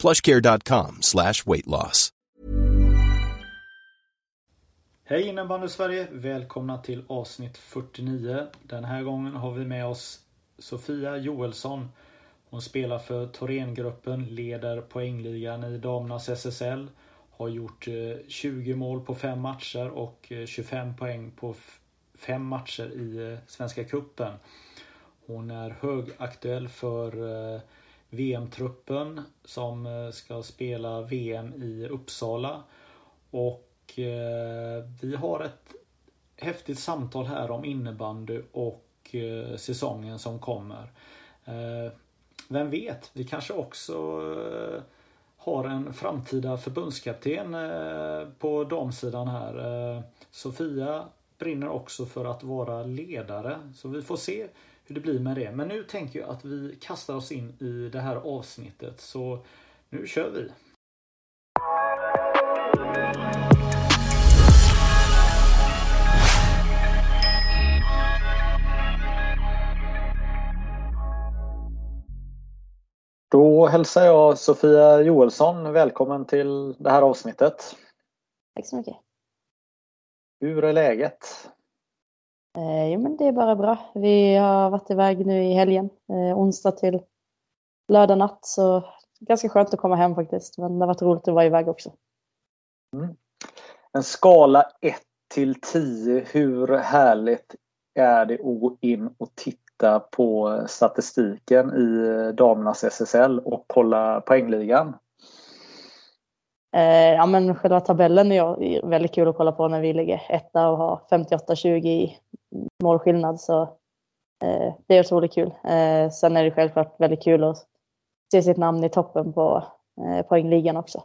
plushcare.com slash weightloss. Hej innebandy Sverige! Välkomna till avsnitt 49. Den här gången har vi med oss Sofia Joelsson. Hon spelar för Thorengruppen, leder poängligan i damernas SSL. Har gjort eh, 20 mål på fem matcher och eh, 25 poäng på fem matcher i eh, Svenska Kuppen. Hon är högaktuell för VM-truppen som eh, ska spela VM i Uppsala. Och eh, vi har ett häftigt samtal här om innebandy och eh, säsongen som kommer. Vem vet, vi kanske också har en framtida förbundskapten på damsidan här. Sofia brinner också för att vara ledare. Så vi får se hur det blir med det. Men nu tänker jag att vi kastar oss in i det här avsnittet. Så nu kör vi! Då hälsar jag Sofia Joelsson välkommen till det här avsnittet. Tack så mycket. Hur är läget? Eh, jo men det är bara bra. Vi har varit iväg nu i helgen. Eh, onsdag till lördag natt. Så ganska skönt att komma hem faktiskt. Men det har varit roligt att vara iväg också. Mm. En skala 1 till 10. Hur härligt är det att gå in och titta på statistiken i eh, damernas SSL och kolla poängligan? Eh, ja men själva tabellen är väldigt kul att kolla på när vi ligger etta och har 58-20 i målskillnad. Så eh, det är otroligt kul. Eh, sen är det självklart väldigt kul att se sitt namn i toppen på eh, poängligan också.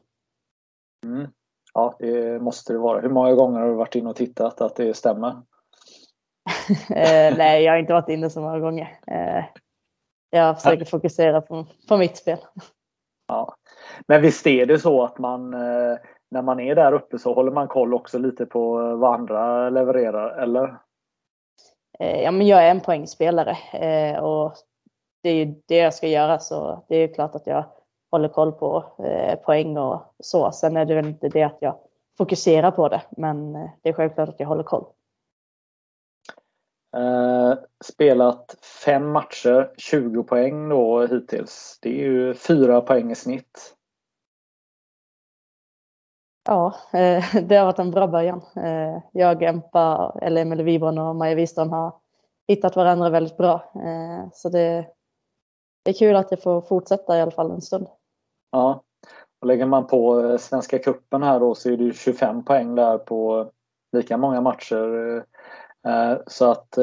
Mm. Ja, det måste det vara. Hur många gånger har du varit inne och tittat att det stämmer? eh, nej, jag har inte varit inne så många gånger. Eh, jag försöker fokusera på, på mitt spel. Ja. Men visst är det så att man eh, när man är där uppe så håller man koll också lite på vad andra levererar, eller? Eh, ja, men jag är en poängspelare eh, och det är ju det jag ska göra så det är klart att jag håller koll på poäng och så. Sen är det väl inte det att jag fokuserar på det, men det är självklart att jag håller koll. Eh, spelat fem matcher, 20 poäng då hittills. Det är ju fyra poäng i snitt. Ja, eh, det har varit en bra början. Eh, jag, Empa, eller Emelie Wibron och Maja Wiström har hittat varandra väldigt bra. Eh, så det, det är kul att jag får fortsätta i alla fall en stund. Ja, och lägger man på Svenska Kuppen här då så är det 25 poäng där på lika många matcher. Så att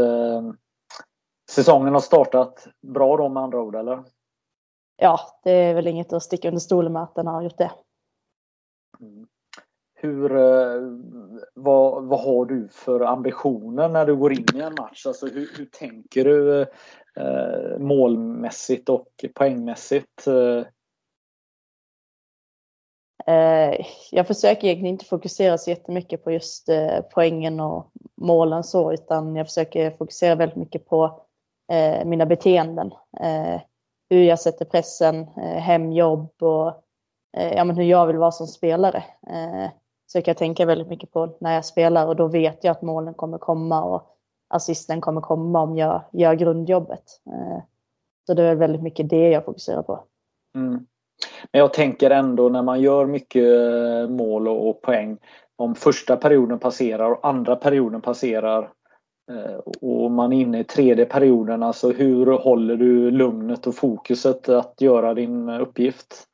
säsongen har startat bra då med andra ord, eller? Ja, det är väl inget att sticka under stolen med att den har gjort det. Mm. Hur, eh, vad, vad har du för ambitioner när du går in i en match? Alltså hur, hur tänker du eh, målmässigt och poängmässigt? Eh, jag försöker egentligen inte fokusera så jättemycket på just eh, poängen och målen så, utan jag försöker fokusera väldigt mycket på eh, mina beteenden. Eh, hur jag sätter pressen, eh, hem, jobb och eh, ja, men hur jag vill vara som spelare försöker jag tänka väldigt mycket på när jag spelar och då vet jag att målen kommer komma och assisten kommer komma om jag gör grundjobbet. Eh, så det är väldigt mycket det jag fokuserar på. Mm. Men jag tänker ändå när man gör mycket eh, mål och poäng om första perioden passerar och andra perioden passerar eh, och man är inne i tredje perioden, alltså hur håller du lugnet och fokuset att göra din uppgift?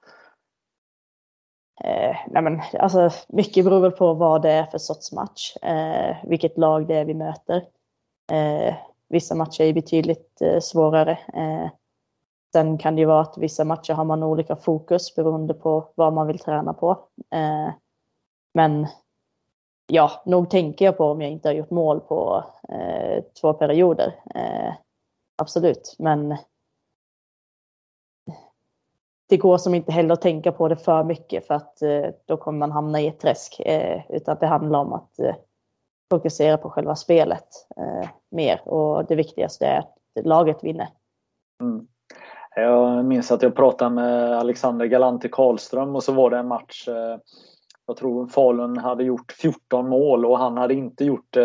Eh, nej men, alltså, mycket beror väl på vad det är för sorts match, eh, vilket lag det är vi möter. Eh, vissa matcher är betydligt eh, svårare. Eh, sen kan det ju vara att vissa matcher har man olika fokus beroende på vad man vill träna på. Eh, men ja, nog tänker jag på om jag inte har gjort mål på eh, två perioder. Eh, absolut, men det går som inte heller att tänka på det för mycket för att eh, då kommer man hamna i ett träsk. Eh, utan det handlar om att eh, fokusera på själva spelet mer och det viktigaste är att laget vinner. Mm. Jag minns att jag pratade med Alexander Galanti Karlström och så var det en match jag tror Falun hade gjort 14 mål och han hade inte gjort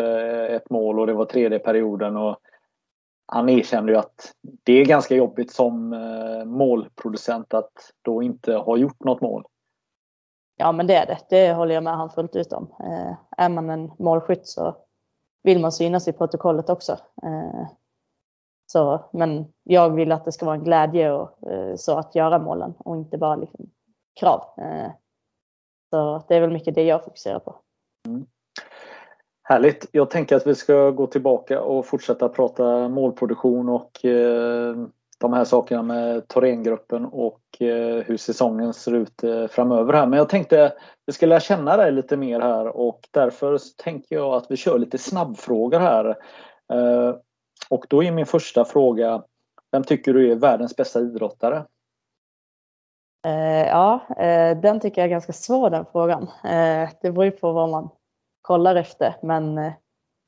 ett mål och det var tredje perioden. Och han erkände ju att det är ganska jobbigt som eh, målproducent att då inte ha gjort något mål. Ja men det är det, det håller jag med han fullt ut om. Är man en målskytt så vill man synas i protokollet också. Så, men jag vill att det ska vara en glädje och, eh, så att göra målen och inte bara liksom krav. Eh, så det är väl mycket det jag fokuserar på. Mm. Härligt! Jag tänker att vi ska gå tillbaka och fortsätta prata målproduktion och eh, de här sakerna med Thorengruppen och eh, hur säsongen ser ut eh, framöver här. Men jag tänkte att vi ska lära känna dig lite mer här och därför tänker jag att vi kör lite snabbfrågor här. Eh, och då är min första fråga, vem tycker du är världens bästa idrottare? Ja, den tycker jag är ganska svår den frågan. Det beror ju på vad man kollar efter, men eh,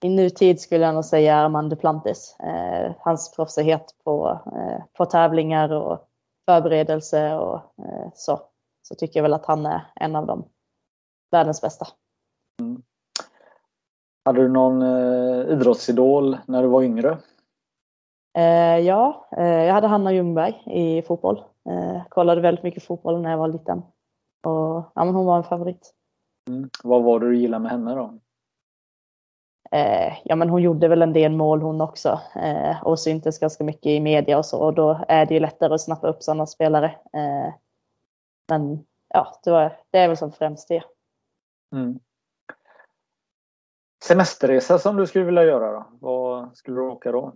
i nutid skulle jag nog säga Armand Duplantis. Eh, hans proffsighet på, eh, på tävlingar och förberedelse och så. Så tycker jag väl att han är en av de världens bästa. Mm. Hade du någon idrottsidol när du var yngre? Ja, jag hade Hanna Ljungberg i fotboll. Kollade väldigt mycket fotboll när jag var liten. Och, ja, men hon var en favorit. Mm. Vad var det du gillade med henne då? Eh, ja, men hon gjorde väl en del mål hon också eh, och syntes ganska mycket i media och så och då är det ju lättare att snappa upp sådana spelare. men ja, det, var, det är väl som främst det. Mm semesterresa som du skulle vilja göra då? Vad skulle du åka då?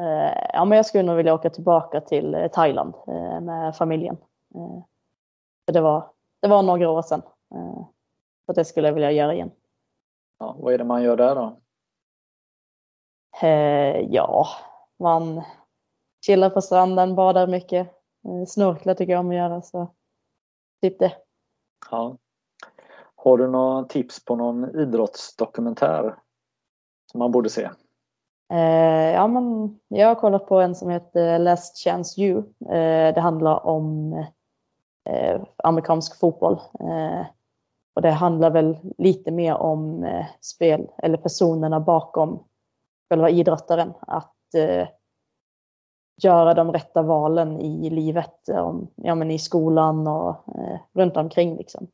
Eh, ja, men jag skulle nog vilja åka tillbaka till eh, Thailand eh, med familjen. För det, var, det var några år sedan. Så det skulle jag vilja göra igen. Ja, vad är det man gör där då? Ja, man chillar på stranden, badar mycket. Snorklar tycker jag om att göra. Så typ det. Ja. Har du några tips på någon idrottsdokumentär som man borde se? Eh, ja, men jag har kollat på en som heter Last Chance You. Eh, det handlar om eh, amerikansk fotboll. Eh, och det handlar väl lite mer om eh, spel eller personerna bakom själva idrottaren. Att eh, göra de rätta valen i livet, om, ja, men i skolan och runt omkring. Liksom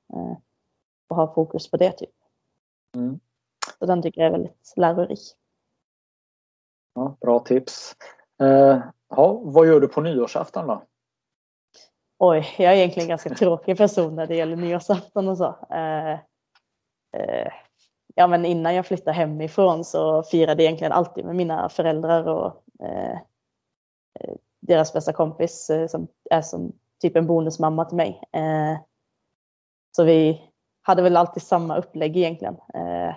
och ha fokus på det. typ. Mm. Så den tycker jag är väldigt lärorik. Ja, bra tips. Eh, ja, vad gör du på nyårsafton då? Oj, jag är egentligen en ganska tråkig person när det gäller nyårsafton och så. Eh, eh, ja, men innan jag flyttade hemifrån så firade jag egentligen alltid med mina föräldrar och eh, eh, deras bästa kompis eh, som är som typ en bonusmamma till mig. Eh, så vi hade väl alltid samma upplägg egentligen. Eh,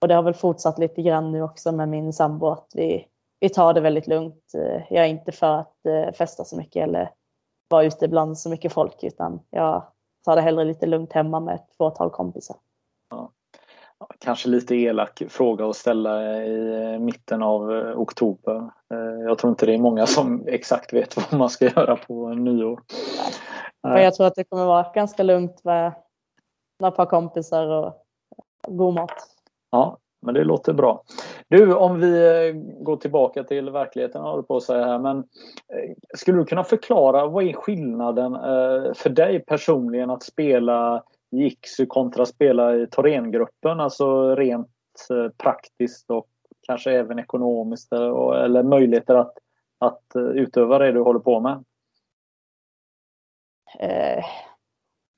och det har väl fortsatt lite grann nu också med min sambo att vi, vi tar det väldigt lugnt. Eh, jag är inte för att eh, festa så mycket eller vara ute bland så mycket folk utan jag tar det hellre lite lugnt hemma med ett fåtal kompisar. Ja. Kanske lite elak fråga att ställa i mitten av oktober. Jag tror inte det är många som exakt vet vad man ska göra på nyår. Nej. Jag tror att det kommer vara ganska lugnt med några par kompisar och god mat. Ja, men det låter bra. Du, om vi eh, går tillbaka till verkligheten har du på att säga här, men eh, skulle du kunna förklara vad är skillnaden eh, för dig personligen att spela i kontra kontra spela i Thorengruppen, alltså rent praktiskt och kanske även ekonomiskt eller möjligheter att, att utöva det du håller på med?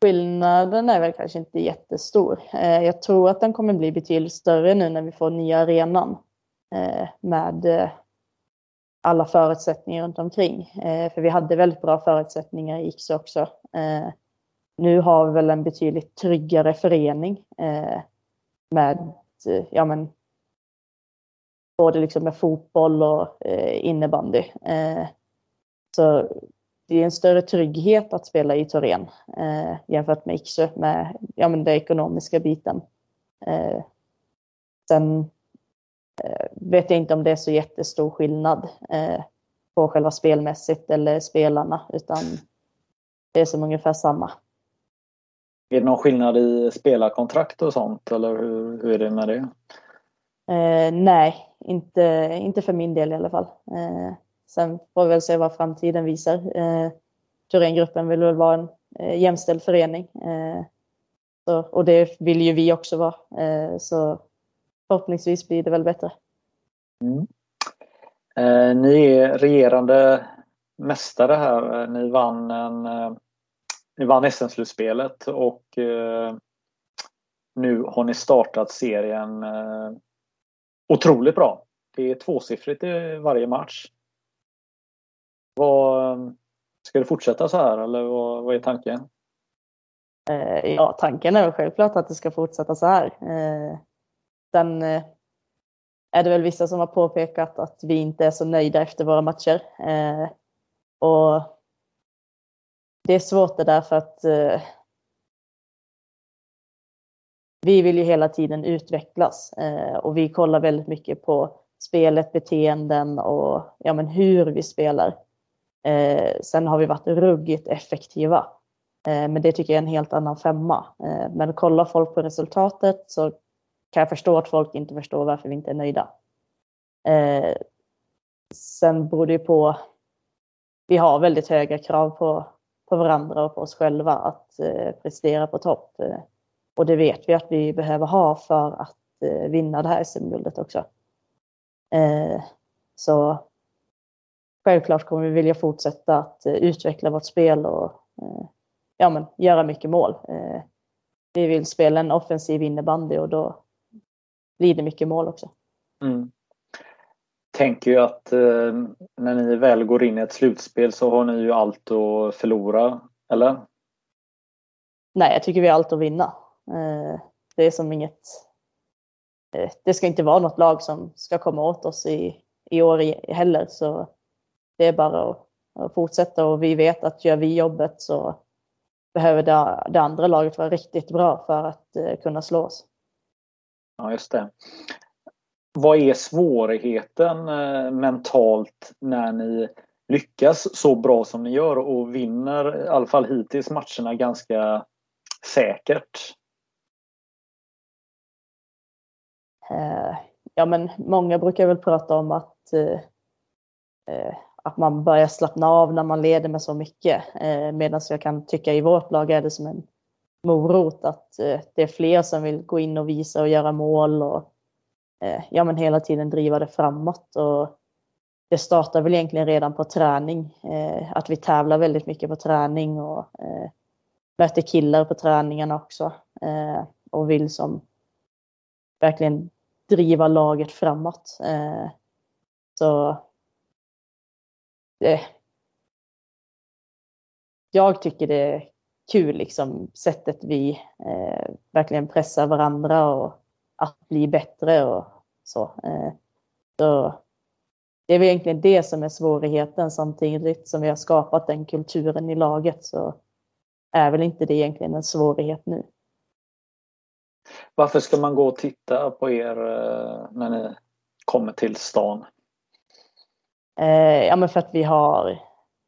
Skillnaden är väl kanske inte jättestor. Eh, jag tror att den kommer bli betydligt större nu när vi får nya arenan eh, med eh, alla förutsättningar runt omkring. För vi hade väldigt bra förutsättningar i Iksu också. nu har vi väl en betydligt tryggare förening med, ja men, både liksom med fotboll och innebandy. Så det är en större trygghet att spela i Torén eh, jämfört med Iksu med ja, men den ekonomiska biten. Eh, sen eh, vet jag inte om det är så jättestor skillnad eh, på själva spelmässigt eller spelarna utan det är som ungefär samma. Är det någon skillnad i spelarkontrakt och sånt eller hur, hur är det med det? Eh, nej, inte, inte för min del i alla fall. Sen får vi väl se vad framtiden visar. Eh, Thorengruppen vill väl vara en eh, jämställd förening. Eh, så, och det vill ju vi också vara. Eh, så förhoppningsvis blir det väl bättre. Mm. Eh, ni är regerande mästare här. Eh, ni vann en eh, ni vann SM-slutspelet och eh, nu har ni startat serien eh, otroligt bra. Det är tvåsiffrigt i varje match. Vad, ska det fortsätta så här eller vad, vad är tanken? Eh, ja, tanken är väl självklart att det ska fortsätta så här. Eh, sen eh, är det väl vissa som har påpekat att vi inte är så nöjda efter våra matcher. Eh, och det är svårt det där för att eh, vi vill ju hela tiden utvecklas eh, och vi kollar väldigt mycket på spelet, beteenden och ja, men hur vi spelar. Eh, sen har vi varit ruggigt effektiva. Eh, men det tycker jag är en helt annan femma. Eh, men kollar folk på resultatet så kan jag förstå att folk inte förstår varför vi inte är nöjda. Eh, sen beror det ju på vi har väldigt höga krav på på varandra och på oss själva att eh, prestera på topp. Eh, och det vet vi att vi behöver ha för att eh, vinna det här SM-guldet också. Eh, så självklart kommer vi vilja fortsätta att utveckla vårt spel och ja, men, göra mycket mål. Vi vill spela en offensiv innebandy och då blir det mycket mål också. Mm tänker ju att eh, när ni väl går in i ett slutspel så har ni ju allt att förlora, eller? Nej, jag tycker vi har allt att vinna. Eh, det är som inget... Eh, det ska inte vara något lag som ska komma åt oss i, i år heller, så det är bara att, fortsätta och vi vet att gör vi jobbet så behöver det, det andra laget vara riktigt bra för att eh, kunna slå oss. Ja, just det. Vad är svårigheten eh, mentalt när ni lyckas så bra som ni gör och vinner i alla fall hittills matcherna ganska säkert? Eh, ja men många brukar väl prata om att, eh, att man börjar slappna av när man leder med så mycket. Eh, medan jag kan tycka i vårt lag är det som en morot att eh, det är fler som vill gå in och visa och göra mål och Eh, ja, men hela tiden driva det framåt. Och det startar väl egentligen redan på träning. Eh, att vi tävlar väldigt mycket på träning och eh, möter killar på träningarna också. Eh, och vill som verkligen driva laget framåt. så eh, jag tycker det är kul, liksom, sättet vi eh, verkligen pressar varandra och att bli bättre och så. Eh, så det är väl egentligen det som är svårigheten samtidigt som vi har skapat den kulturen i laget så är väl inte det egentligen en svårighet nu. Varför ska man gå och titta på er eh, när ni kommer till stan? Eh, ja men för att vi har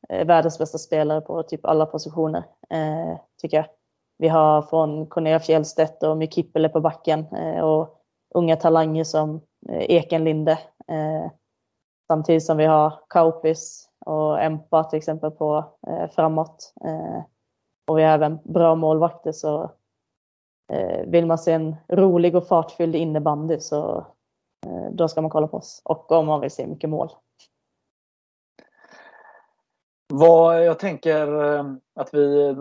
eh, världens bästa spelare på typ alla positioner, eh, tycker jag. Vi har från Cornelia Fjellstedt och Mykippele på backen eh, och unga talanger som Ekenlinde. Eh, samtidigt som vi har Kaupis och Empa till exempel på eh, framåt. och vi har även bra målvakter så vill man se en rolig och fartfylld innebandy så då ska man kolla på oss. Och om man vill se mycket mål. Vad jag tänker eh, att vi eh,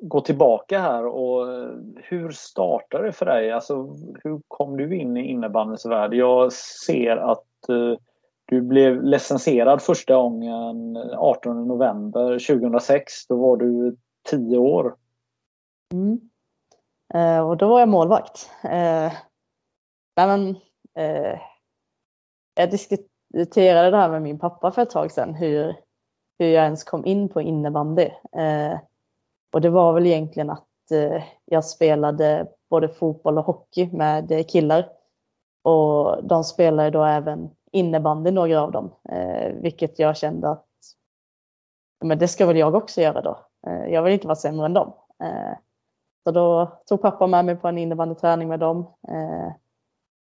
går tillbaka här och eh, hur startade det för dig? Alltså, hur kom du in i innebandyns värld? Jag ser att du blev licensierad första gången 18 november 2006. Då var du 10 år. Mm. Eh, och då var jag målvakt. Eh, nej men, eh, jag diskuterade det här med min pappa för ett tag sedan, hur, hur jag ens kom in på innebandy. Eh, och det var väl egentligen att eh, jag spelade både fotboll och hockey med eh, killar. Och de spelade då även innebandy, några av dem. Eh, vilket jag kände att men det ska väl jag också göra då. Eh, jag vill inte vara sämre än dem. Eh, så då tog pappa med mig på en innebandyträning med dem. Eh,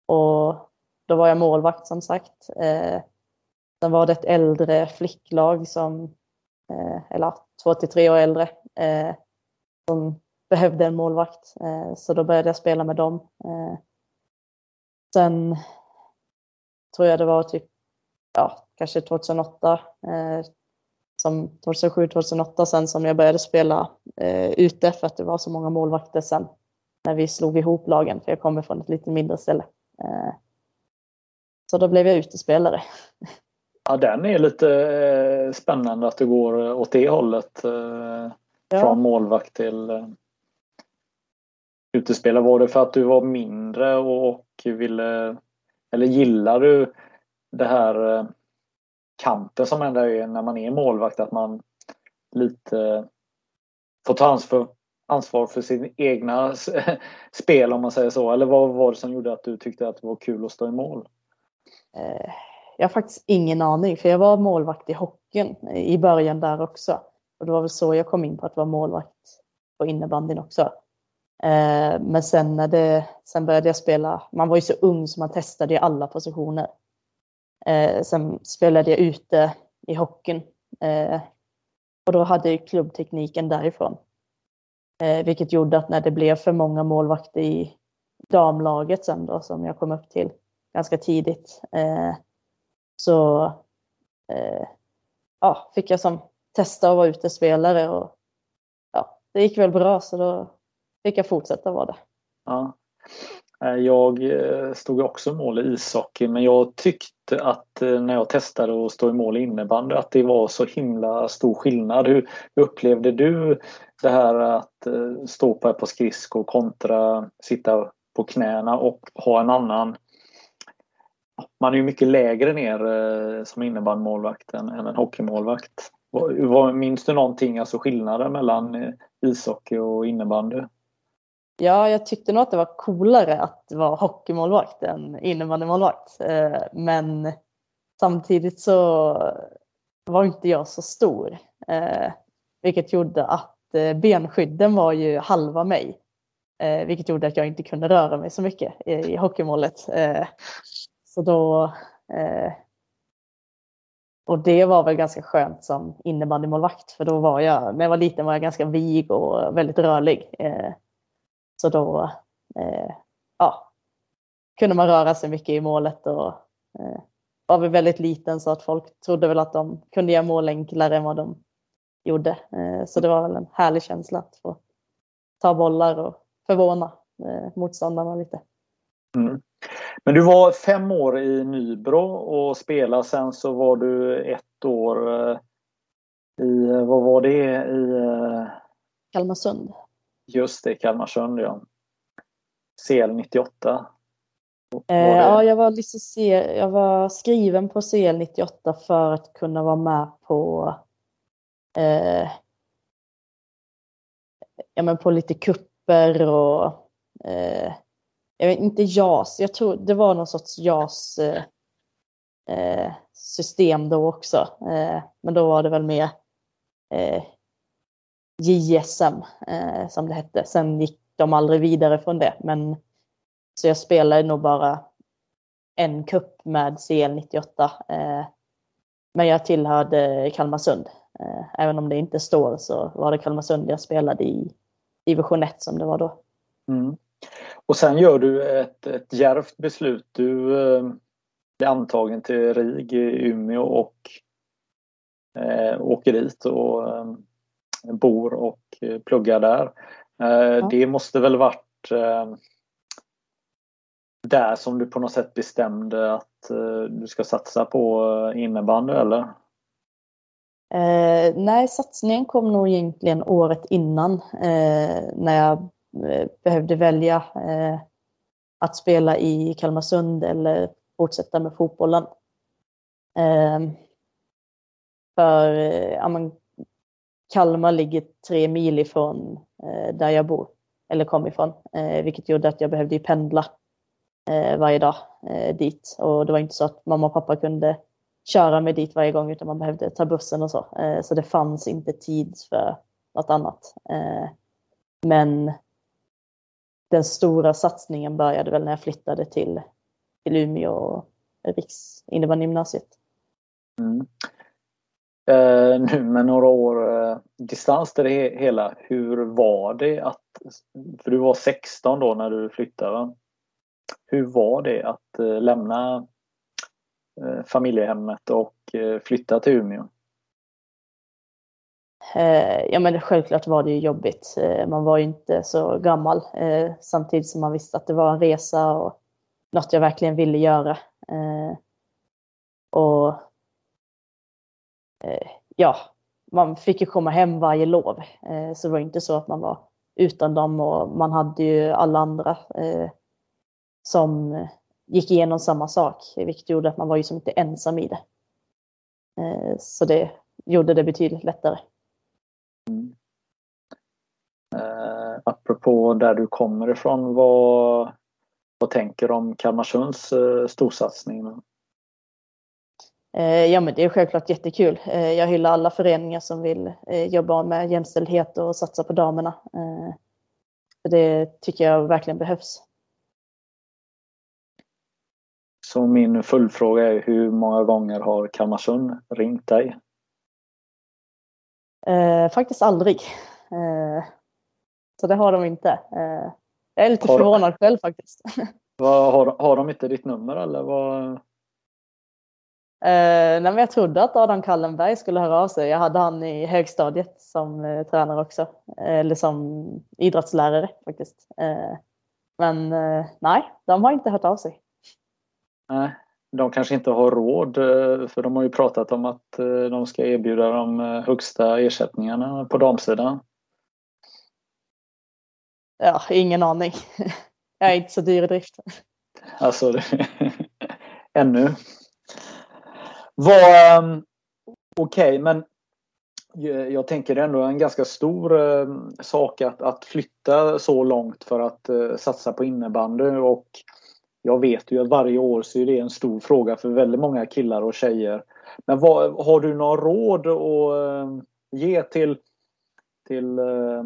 och då var jag målvakt som sagt. Eh, Sen var det ett äldre flicklag som, eh, eller två till tre år äldre, eh, som behövde en målvakt. Eh, så då började jag spela med dem. Sen tror jag det var typ, ja, kanske 2008 som 2007-2008 sen som jag började spela eh, ute för att det var så många målvakter sen när vi slog ihop lagen för jag kommer från ett lite mindre ställe. Eh, så då blev jag utespelare. Ja, den är lite eh, spännande att du går åt det hållet. Eh, ja. Från målvakt till eh, utespelare. Var det för att du var mindre och ville eller gillar du det här kampen som ändå är när man är målvakt att man lite får ta ansvar, ansvar för sin egna spel om man säger så. Eller vad var det som gjorde att du tyckte att det var kul att stå i mål? Jag har faktiskt ingen aning för jag var målvakt i hockeyn i början där också. Och det var väl så jag kom in på att vara målvakt på innebandyn också. Eh, men sen när det, sen började jag spela, man var ju så ung så man testade i alla positioner. Eh, sen spelade jag ute i hockeyn. Eh, och då hade jag klubbtekniken därifrån. Vilket gjorde att när det blev för många målvakter i damlaget sen då som jag kom upp till ganska tidigt eh, så eh, ja, fick jag som testa att vara utespelare och ja, det gick väl bra så då fick jag fortsätta vara det. Ja. Eh, jag eh, stod också i mål i ishockey men jag tyckte att eh, när jag testade att stå i mål i innebandy att det var så himla stor skillnad. Hur, upplevde du det här att stå på ett par skridskor kontra sitta på knäna och ha en annan man är ju mycket lägre ner eh, som innebandymålvakt än, än en hockeymålvakt. Minns du någonting, alltså skillnaden mellan eh, ishockey och innebandy? Ja, jag tyckte nog att det var coolare att vara hockeymålvakt än innebandymålvakt. Eh, men samtidigt så var inte jag så stor. Vilket gjorde att benskydden var ju halva mig. Vilket gjorde att jag inte kunde röra mig så mycket i hockeymålet. Så då... Eh, och det var väl ganska skönt som innebandymålvakt för då var jag, när jag var liten var jag ganska vig och väldigt rörlig. Eh, så då eh, ja, kunde man röra sig mycket i målet och eh, var väl väldigt liten så att folk trodde väl att de kunde göra mål enklare än vad de gjorde. Eh, så det var väl en härlig känsla att få ta bollar och förvåna eh, motståndarna lite. Mm. Men du var fem år i Nybro och spelade sen så var du ett år eh, i, vad var det? I eh, Kalmarsund. Just det, Kalmarsund ja. CL 98. Eh, ja, jag var, jag var skriven på CL 98 för att kunna vara med på eh, ja, men på lite kupper och eh, jag vet inte JAS, jag tror det var någon sorts JAS eh, eh system då också. Eh, men då var det väl mer eh, JSM eh, som det hette. Sen gick de aldrig vidare från det. Men, så jag spelade nog bara en kupp med CL98. Eh, men jag tillhörde Kalmarsund. Eh, även om det inte står så var det Kalmarsund jag spelade i division 1 som det var då. Mm. Och sen gör du ett, ett djärvt beslut. Du eh, blir antagen till RIG i Umeå och eh, åker dit och eh, bor och eh, pluggar där. Eh, ja. Det måste väl varit eh, där som du på något sätt bestämde att du ska satsa på innebandy eller? Eh, nej, satsningen kom nog egentligen året innan eh, när jag Eh, behövde välja eh, att spela i Kalmarsund eller fortsätta med fotbollen. Ehm, eh, för ja, Kalmar ligger tre mil ifrån eh, där jag bor, eller kom ifrån, eh, vilket gjorde att jag behövde pendla varje dag dit. Och det var inte så att mamma och pappa kunde köra mig dit varje gång utan man behövde ta bussen och så. Eh, så det fanns inte tid för något annat. Eh, men den stora satsningen började väl när jag flyttade till, till Umeå och Riksinnebandygymnasiet. Mm. Eh, nu med några år eh, distans till det hela, hur var det att, för du var 16 då när du flyttade, va? hur var det att eh, lämna Eh, familjehemmet och eh, flytta till Umeå? Eh, ja men självklart var det ju jobbigt. Eh, man var ju inte så gammal eh, samtidigt som man visste att det var en resa och något jag verkligen ville göra. Eh, och ja, man fick ju komma hem varje lov. Så det var inte så att man var utan dem och man hade ju alla andra som gick igenom samma sak, vilket gjorde att man var ju som inte ensam i det. Eh, så det gjorde det betydligt lättare. Mm. Eh, apropå där du kommer ifrån, vad, vad tänker du om Kalmarsunds eh, storsatsning? Eh, ja men det är självklart jättekul. Eh, jag hyllar alla föreningar som vill eh, jobba med jämställdhet och satsa på damerna. Det tycker jag verkligen behövs. Så min fullfråga är hur många gånger har Kalmarsund ringt dig? Eh, faktiskt aldrig. Eh, så det har de inte. Eh, jag är lite har förvånad själv faktiskt. Vad, har, har de inte ditt nummer eller? Vad... Eh, nej, jag trodde att Adam Kallenberg skulle höra av sig. Jag hade han i högstadiet som eh, tränare också. Eller som idrottslärare faktiskt. Eh, men eh, nej, de har inte hört av sig. Nej, de kanske inte har råd eh, för de har ju pratat om att eh, de ska erbjuda de eh, högsta ersättningarna på damsidan. Ja, ingen aning. Jag är inte så dyr i drift. Alltså, ännu. Vad, um, Okej, okay, men jag tänker ändå en ganska stor sak att, att flytta så långt för att satsa på innebandy och jag vet ju att varje år så är det en stor fråga för väldigt många killar och tjejer. Men vad, har du några råd att eh, ge till, till uh,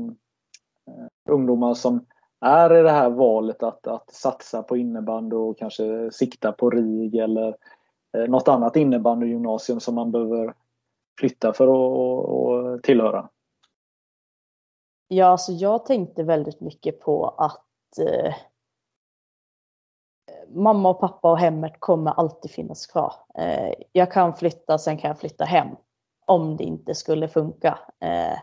ungdomar som är i det här valet att, att satsa på innebandy och kanske sikta på RIG eller uh, något annat innebandygymnasium som man behöver flytta för att, att tillhöra? Ja, alltså jag tänkte väldigt mycket på att eh, mamma och pappa och hemmet kommer alltid finnas kvar. Eh, jag kan flytta, sen kan jag flytta hem om det inte skulle funka. Eh,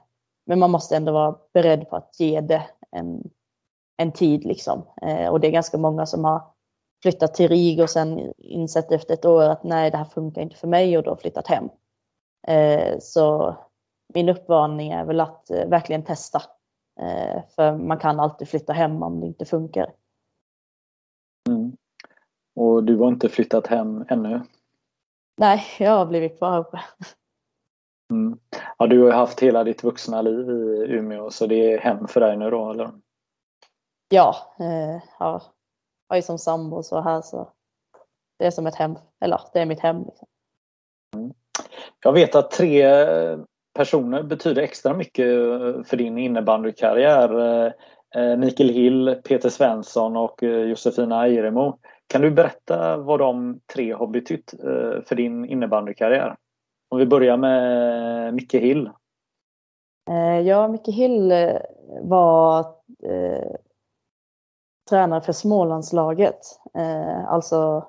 men man måste ändå vara beredd på att ge det en, en tid liksom. Eh, och det är ganska många som har flyttat till RIG och sen insett efter ett år att nej, det här funkar inte för mig och då flyttat hem. Så min uppmaning är väl att verkligen testa. För man kan alltid flytta hem om det inte funkar. Och du har inte flyttat hem ännu? Nej, jag har blivit kvar uppe. Mm. Ja, du har haft hela ditt vuxna liv i Umeå så det är hem för dig nu då eller? Ja, eh, ja. jag är som sambo så här så det är som ett hem, eller det är mitt hem. Liksom. Mm. Jag vet att tre personer betyder extra mycket för din innebandykarriär. Eh, Mikael Hill, Peter Svensson och eh, Josefina Eiremo. Kan du berätta vad de tre har betytt eh, för din innebandykarriär? Om vi börjar med Micke Hill. Eh, ja, Micke Hill eh, var eh, tränare för Smålandslaget. Eh, alltså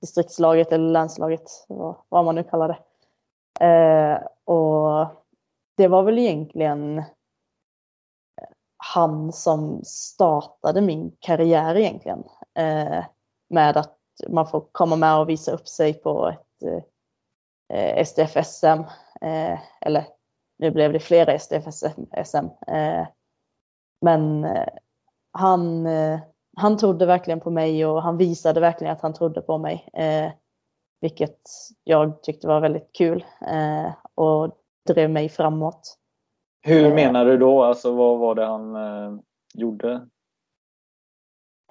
distriktslaget eller länslaget, vad man nu kallar det. Eh, och det var väl egentligen han som startade min karriär egentligen. Eh, med att man får komma med och visa upp sig på ett eh, SDF-SM eller nu blev det flera STF-SM. Men han, han trodde verkligen på mig och han visade verkligen att han trodde på mig. Vilket jag tyckte var väldigt kul och drev mig framåt. Hur menar du då? Alltså vad var det han gjorde?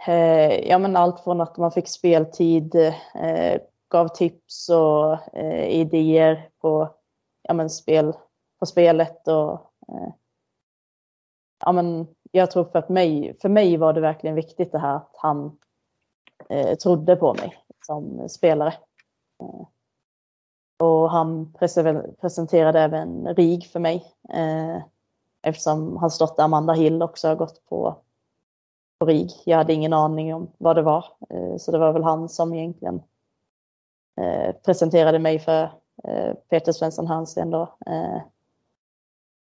Eh, ja, men allt från att man fick speltid, eh, gav tips och eh, idéer på, ja, men spel, på spelet. Och, eh, ja, men jag tror för, att mig, för mig var det verkligen viktigt det här att han eh, trodde på mig som spelare. Eh, och han presenterade även RIG för mig eh, eftersom hans dotter Amanda Hill också har gått på på RIG. Jag hade ingen aning om vad det var. Eh, så det var väl han som egentligen eh, presenterade mig för eh, Peter Svensson Hansen då.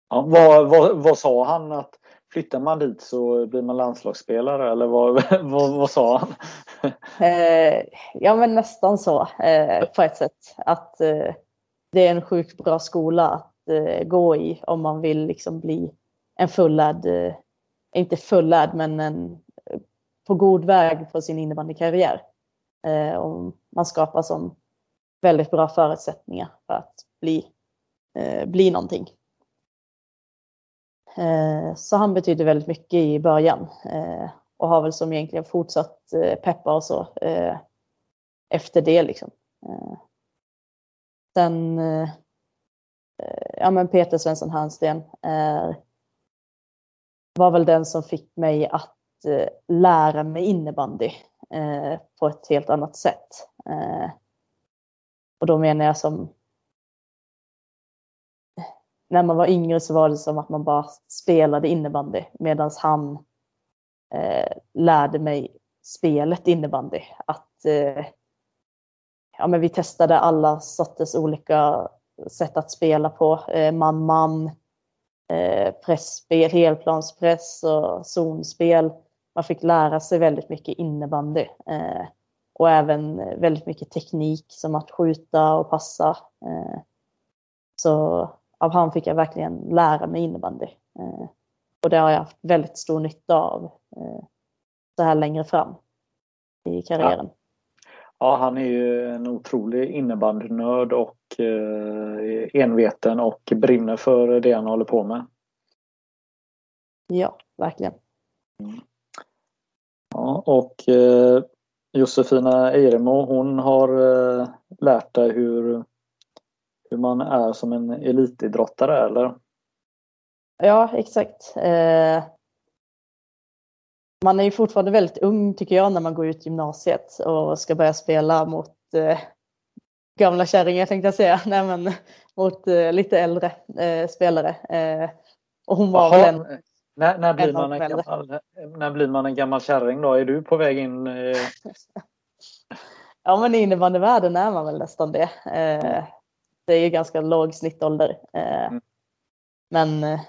Ja, vad, vad, vad sa han? att Flyttar man dit så blir man landslagsspelare eller vad, vad, vad sa han? ja men nästan så på ett sätt. Att det är en sjukt bra skola att gå i om man vill liksom bli en fullärd, inte fullärd men en på god väg på sin innebandykarriär. Eh, och man skapar som väldigt bra förutsättningar för att bli, eh, bli någonting. Eh, så han betyder väldigt mycket i början eh, och har väl som egentligen fortsatt eh, peppa och så eh, efter det liksom. Eh, sen eh, eh, ja men Peter Svensson Hörnsten var väl den som fick mig att Eh, lära mig innebandy eh, på ett helt annat sätt. Eh, och då menar jag som när man var yngre så var det som att man bara spelade innebandy medan han eh, lärde mig spelet innebandy. Att eh, ja, men vi testade alla sorters olika sätt att spela på. Eh, man-man, eh, pressspel, helplanspress och zonspel man fick lära sig väldigt mycket innebandy. Eh, och även väldigt mycket teknik som att skjuta och passa. Eh, så av han fick jag verkligen lära mig innebandy. Eh, och det har jag haft väldigt stor nytta av eh, så här längre fram i karriären. Ja. Ja, han är ju en otrolig innebandynörd och eh, enveten och brinner för det han håller på med. Ja, verkligen. Mm. Ja, och eh, Josefina Eiremo hon har eh, lärt dig hur, hur man är som en elitidrottare eller? Ja, exakt. Eh, man är ju fortfarande väldigt ung tycker jag när man går ut gymnasiet och ska börja spela mot eh, gamla kärringar tänkte jag säga. Nej, men mot eh, lite äldre eh, spelare. Eh, och hon var väl en när, när, blir man en gammal, när blir man en gammal kärring då? Är du på väg in? Eh... ja men i innebandyvärlden är man väl nästan det. Eh, det är ju ganska låg snittålder. Eh, mm. Men eh,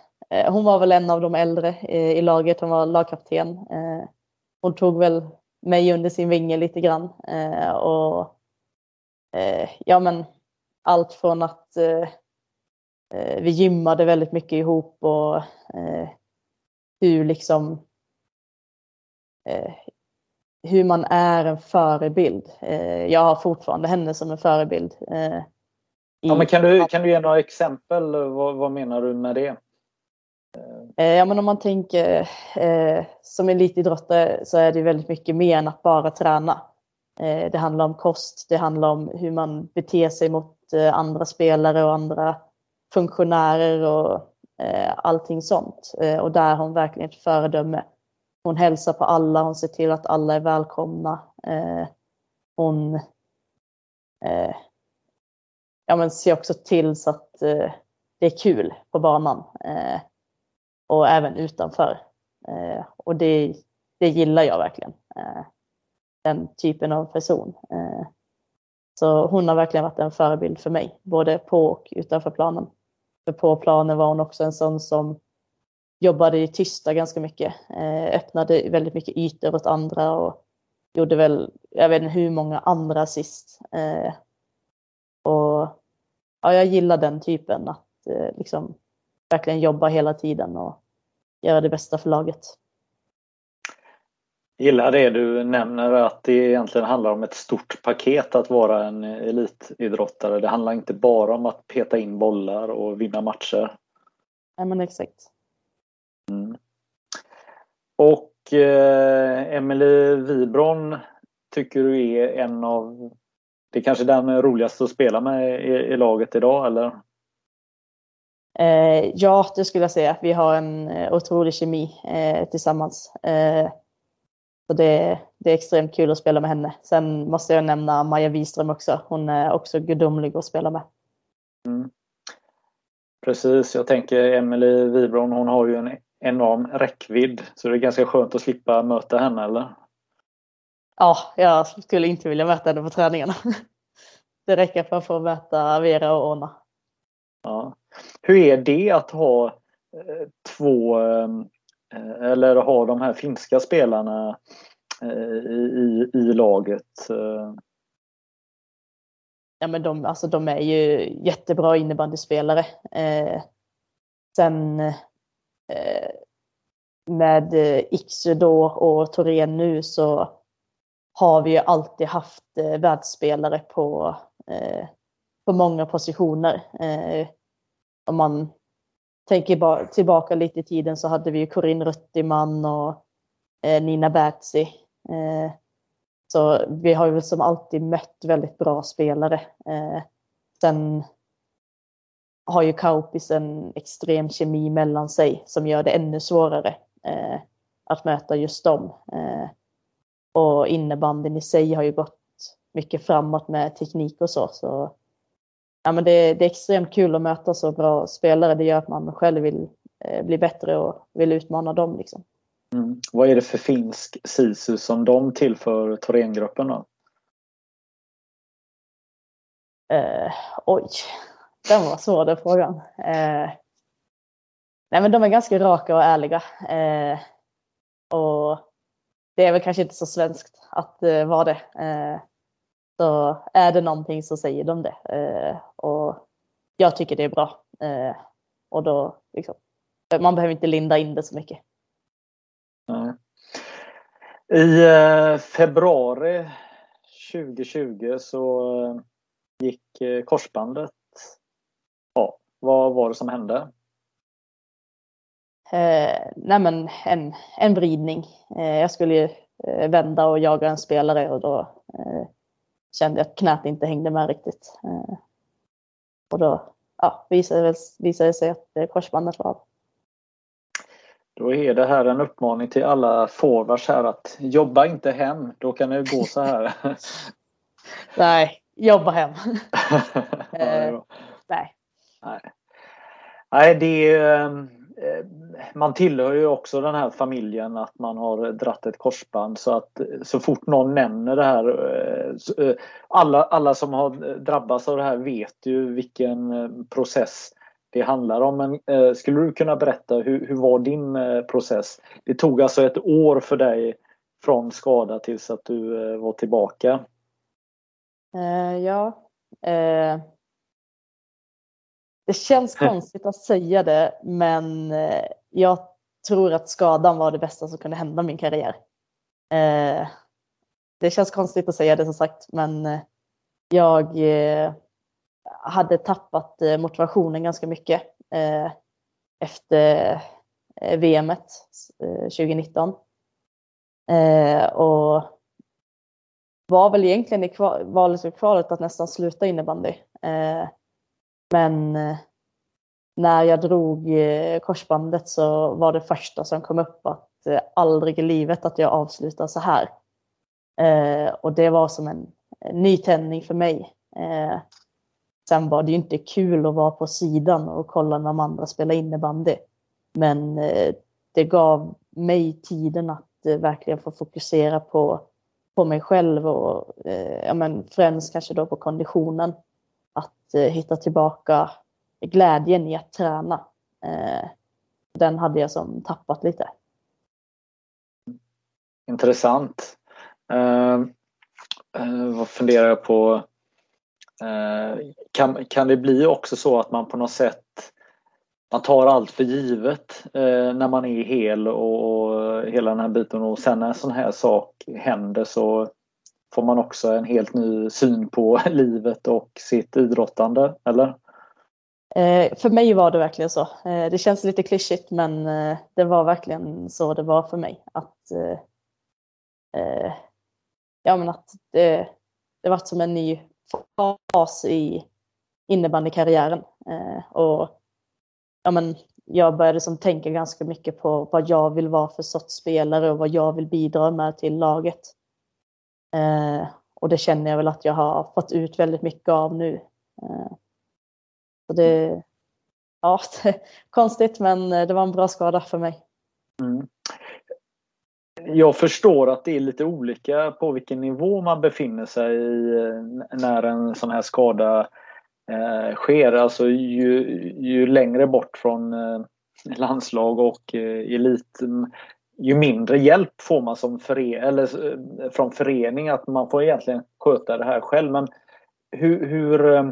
hon var väl en av de äldre eh, i laget. Hon var lagkapten. Eh, hon tog väl mig under sin vinge lite grann. och ja men allt från att vi gymmade väldigt mycket ihop och hur liksom eh, hur man är en förebild. Eh, jag har fortfarande henne som en förebild. Eh, ja, men kan, du, kan du ge några exempel? Vad, vad menar du med det? Eh, ja, men om man tänker eh, som elitidrottare så är det väldigt mycket mer än att bara träna. Eh, det handlar om kost, det handlar om hur man beter sig mot eh, andra spelare och andra funktionärer och eh, allting sånt. Eh, och där har hon verkligen ett föredöme. Hon hälsar på alla, hon ser till att alla är välkomna. Eh, hon eh, ja, men ser också till så att eh, det är kul på banan. Eh, och även utanför. Eh, och det, det gillar jag verkligen. Eh, den typen av person. Eh, så hon har verkligen varit en förebild för mig, både på och utanför planen. För på planen var hon också en sån som jobbade i tysta ganska mycket. Eh, öppnade väldigt mycket ytor åt andra och gjorde väl, jag vet inte hur många andra assist. Eh, och ja, jag gillar den typen att liksom verkligen jobba hela tiden och göra det bästa för laget. Gillar det du nämner att det egentligen handlar om ett stort paket att vara en elitidrottare. Det handlar inte bara om att peta in bollar och vinna matcher. Nej men exakt. Mm. Och eh, Emelie Wibron tycker du är en av det är kanske den roligaste att spela med i, i laget idag eller? Eh, ja, det skulle jag säga. Vi har en eh, otrolig kemi eh, tillsammans. Eh, så det, det, är extremt kul att spela med henne. Sen måste jag nämna Maja Wiström också. Hon är också gudomlig att spela med. Mm. Precis, jag tänker Emelie Wibron, hon har ju en enorm räckvidd. Så det är ganska skönt att slippa möta henne, eller? Ja, jag skulle inte vilja möta henne på träningarna. Det räcker för att få möta Vera och Ona. Ja. Hur är det att ha eh, två eh, eller ha de här finska spelarna eh, i, i laget? Ja, men de, alltså, de är ju jättebra innebandyspelare. Eh, sen eh, med Iksu då och Torén nu så har vi ju alltid haft eh, världsspelare på, eh, på många positioner. Eh, om man tänker tillbaka lite i tiden så hade vi ju Corinne Ruttiman och eh, Nina Bertzi. Eh, så vi har ju som alltid mött väldigt bra spelare. Eh, sen har ju Kaupis en extrem kemi mellan sig som gör det ännu svårare eh, att möta just dem. Eh, och innebandyn i sig har ju gått mycket framåt med teknik och så. så ja, men det, det är extremt kul att möta så bra spelare. Det gör att man själv vill eh, bli bättre och vill utmana dem. Liksom. Mm. Vad är det för finsk SISU som de tillför Thorengruppen då? Eh, oj, den var svår den frågan. Eh, nej men de är ganska raka och ärliga. Eh, och det är väl kanske inte så svenskt att uh, vara det. Så är det någonting så säger de det. Uh, och jag tycker det är bra. och då, liksom, man behöver inte linda in det så mycket. I februari 2020 så gick korsbandet. Ja, vad var det som hände? Eh, nej men en, en vridning. Eh, jag skulle ju eh, vända och jaga en spelare och då eh, kände jag att knät inte hängde med riktigt. Eh, och då ja, visade, visade det sig att korsbandet var av. Då är det här en uppmaning till alla forwards här att jobba inte hem, då kan det gå så här. nej, jobba hem. ja, nej. nej. Nej, det är Eh, Eh, man tillhör ju också den här familjen att man har dratt ett korsband så att eh, så fort någon nämner det här eh, alla, alla som har drabbats av det här vet ju vilken process det handlar om. Men skulle du kunna berätta hur, hur var din process? Det tog alltså ett år för dig från skada tills att du var tillbaka. Ja. Det känns konstigt att säga det, men eh, jag tror att skadan var det bästa som kunde hända min karriär. Eh, det känns konstigt att säga det som sagt, men eh, jag hade tappat motivationen ganska mycket efter VMet 2019. Och var väl egentligen i valet och kvalet att nästan sluta innebandy. Men eh, när jag drog eh, korsbandet så var det första som kom upp att eh, aldrig i livet att jag avslutar så här. Och det var som en nytändning för mig. Sen var det ju inte kul att vara på sidan och kolla när de andra spelade innebandy. Men det gav mig tiden att verkligen få fokusera på, på mig själv och ja, men främst kanske då på konditionen att eh, hitta tillbaka glädjen i att träna. Eh, den hade jag som tappat lite. Intressant. Uh, uh, vad funderar jag på? Eh, kan, kan det bli också så att man på något sätt man tar allt för givet när man är hel och, hela den här biten och sen när en sån här sak händer så får man också en helt ny syn på livet och sitt idrottande, eller? Eh, för mig var det verkligen så. Eh, det känns lite klyschigt men eh, det var verkligen så det var för mig. Att, eh, eh, ja, men att det, det var som en ny fas i innebandykarriären. Eh, och, ja, men jag började som tänka ganska mycket på vad jag vill vara för sorts spelare och vad jag vill bidra med till laget. Eh, och det känner jag väl att jag har fått ut väldigt mycket av nu. Eh, så det, ja, det är konstigt men eh, det var en bra skada för mig. Mm. Jag förstår att det är lite olika på vilken nivå man befinner sig i eh, när en sån här skada eh, sker. Alltså ju, ju längre bort från eh, landslag och eh, elit ju mindre hjälp får man som före, eller, eh, från förening att man får egentligen sköta det här själv. Men hur, hur, eh,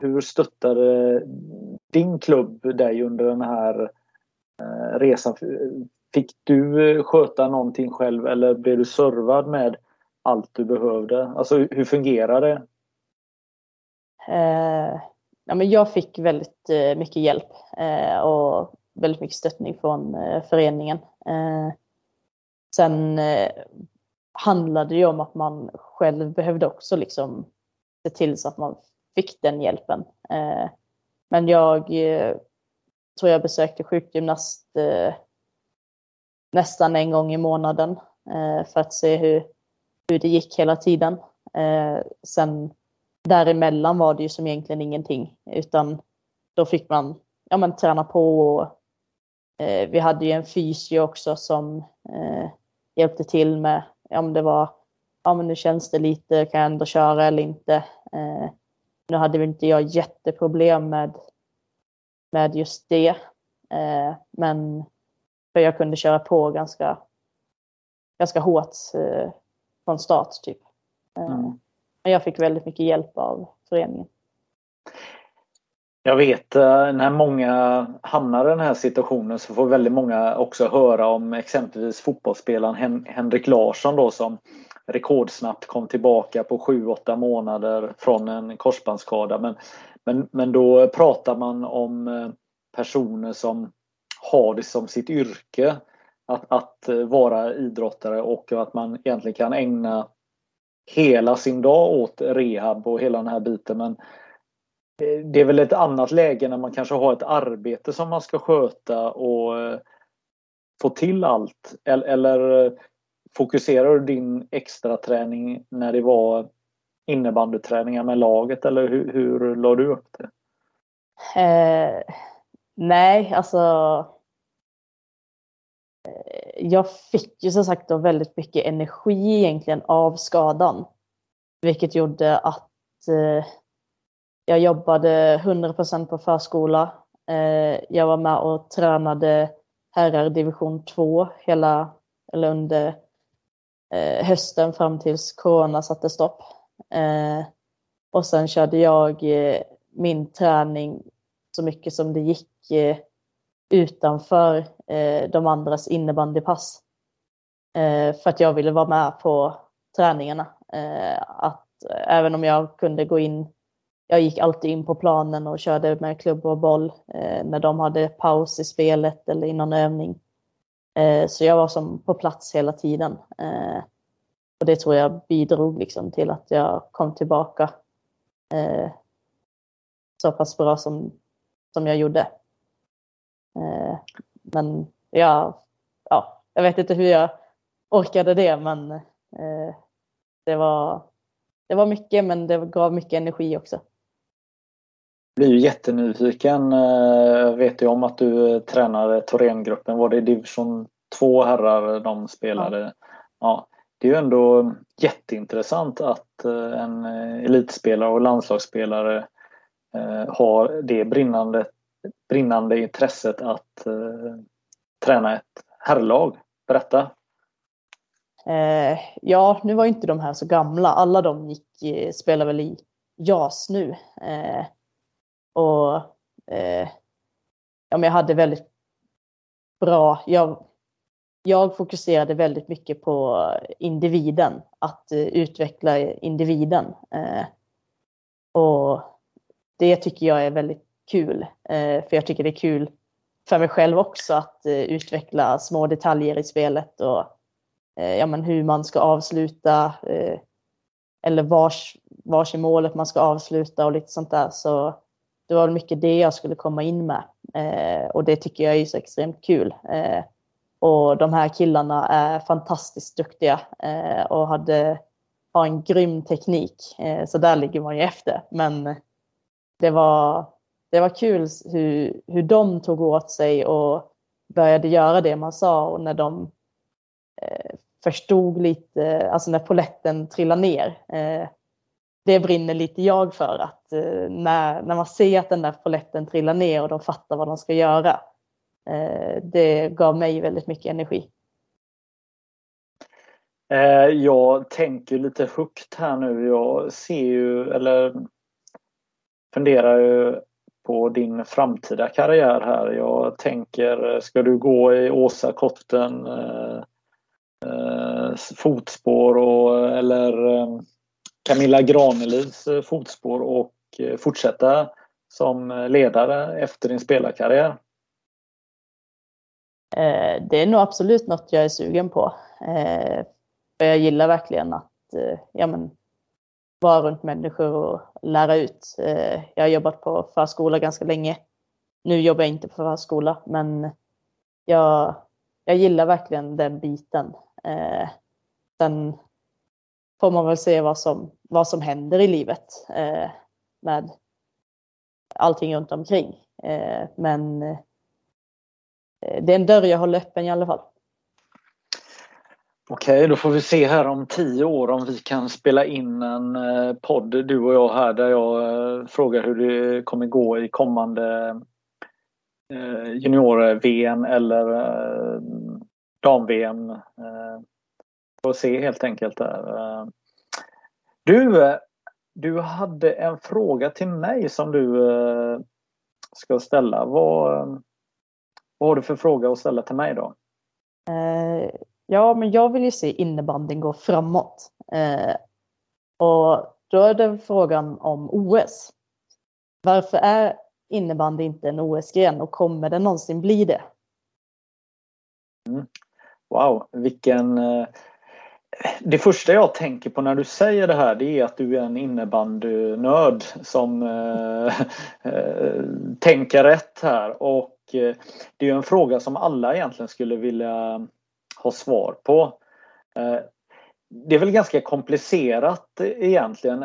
hur stöttade eh, din klubb dig under den här resan? Fick du sköta någonting själv eller blev du servad med allt du behövde? Alltså hur fungerar det? Eh, ja, men jag fick väldigt eh, mycket hjälp eh, och väldigt mycket stöttning från eh, föreningen. Eh, sen eh, handlade det ju om att man själv behövde också liksom se till så att man fick den hjälpen. Eh, men jag eh, tror jag besökte sjukgymnast eh, nästan en gång i månaden eh, för att se hur, hur det gick hela tiden. Eh, sen däremellan var det ju som egentligen ingenting utan då fick man ja, men, träna på och Eh, vi hade ju en fysio också som eh, hjälpte till med om det var ja men nu känns det lite, kan jag ändå köra eller inte. Eh, nu hade väl inte jag jätteproblem med, med just det. Eh, men för jag kunde köra på ganska, ganska hårt eh, från start typ. Eh, mm. Men jag fick väldigt mycket hjälp av föreningen. Jag vet eh, när många hamnar i den här situationen så får väldigt många också höra om exempelvis fotbollsspelaren Henrik Larsson då som rekordsnabbt kom tillbaka på 7-8 månader från en korsbandsskada. Men, men, men då pratar man om eh, personer som har det som sitt yrke att, att eh, vara idrottare och att man egentligen kan ägna hela sin dag åt rehab och hela den här biten. Men det är väl ett annat läge när man kanske har ett arbete som man ska sköta och eh, få till allt. Eller eh, fokuserar du din extra träning när det var innebandyträningar med laget eller hur, hur la du upp det? Eh, nej, alltså eh, jag fick ju som sagt då väldigt mycket energi egentligen av skadan. Vilket gjorde att eh, jag jobbade 100% på förskola. Eh, jag var med och tränade herrar division 2 hela, eller under eh, hösten fram tills corona satte stopp. Eh, och sen körde jag eh, min träning så mycket som det gick eh, utanför eh, de andras innebandypass. För att jag ville vara med på träningarna. Att även om jag kunde gå in jag gick alltid in på planen och körde med klubb och boll eh, när de hade paus i spelet eller i någon övning. Eh, så jag var som på plats hela tiden. Eh, och det tror jag bidrog liksom till att jag kom tillbaka eh, så pass bra som, som jag gjorde. Eh, men ja, ja, jag vet inte hur jag orkade det men eh, det var det var mycket men det gav mycket energi också blir ju jättenyfiken. Eh, jag vet ju om att du tränade Thorengruppen. Var det division 2 herrar de spelade? Ja. ja. Det är ju ändå jätteintressant att eh, en elitspelare och landslagsspelare eh, har det brinnande, brinnande intresset att träna ett herrlag. Berätta! ja, nu var inte de här så gamla. Alla de gick, spelar väl i JAS nu. Eh, och eh, ja, men jag hade väldigt bra, jag, jag fokuserade väldigt mycket på individen, att eh, utveckla individen. Eh, och det tycker jag är väldigt kul, eh, för jag tycker det är kul för mig själv också att eh, utveckla små detaljer i spelet och eh, ja, men hur man ska avsluta eller vars, vars är målet man ska avsluta och lite sånt där. Så det var mycket det jag skulle komma in med eh, och det tycker jag är så extremt kul. Eh, och de här killarna är fantastiskt duktiga eh, och hade, har en grym teknik. Eh, så där ligger man ju efter. Men det var, det var kul hur, hur de tog åt sig och började göra det man sa och när de eh, förstod lite, alltså när poletten trillade ner. Eh, det brinner lite jag för att eh, när, när man ser att den där poletten trillar ner och de fattar vad de ska göra. Eh, det gav mig väldigt mycket energi. Eh, jag tänker lite högt här nu. Jag ser ju, eller funderar ju på din framtida karriär här. Jag tänker, ska du gå i Åsa Kotten eh, eh, fotspår och, eller eh, Camilla Granelivs eh, fotspår och eh, fortsätta som eh, ledare efter din spelarkarriär? Det är nog absolut något jag är sugen på. För jag gillar verkligen att ja, men, vara runt människor och lära ut. Jag har jobbat på förskola ganska länge. Nu jobbar jag inte på förskola, men jag, jag gillar verkligen den biten. Sen får man väl se vad som, vad som händer i livet eh, med allting runt omkring. Eh, men eh, det är en dörr jag håller öppen i alla fall. Okej, då får vi se här om tio år om vi kan spela in en eh, podd du och jag här där jag eh, frågar hur det kommer gå i kommande eh, junior-VM eller dam-VM. Får se helt enkelt där. Eh, du, du hade en fråga till mig som du eh, ska ställa. Vad, vad har du för fråga att ställa till mig då? Eh, ja, men jag vill ju se innebandyn gå framåt. Och då är det frågan om OS. Varför är innebandy inte en OS-gren och kommer det någonsin bli det? Mm. Wow, vilken... Det första jag tänker på när du säger det här det är att du är en innebandynörd som eh, eh, tänker rätt här och eh, det är en fråga som alla egentligen skulle vilja ha svar på. Det är väl ganska komplicerat egentligen.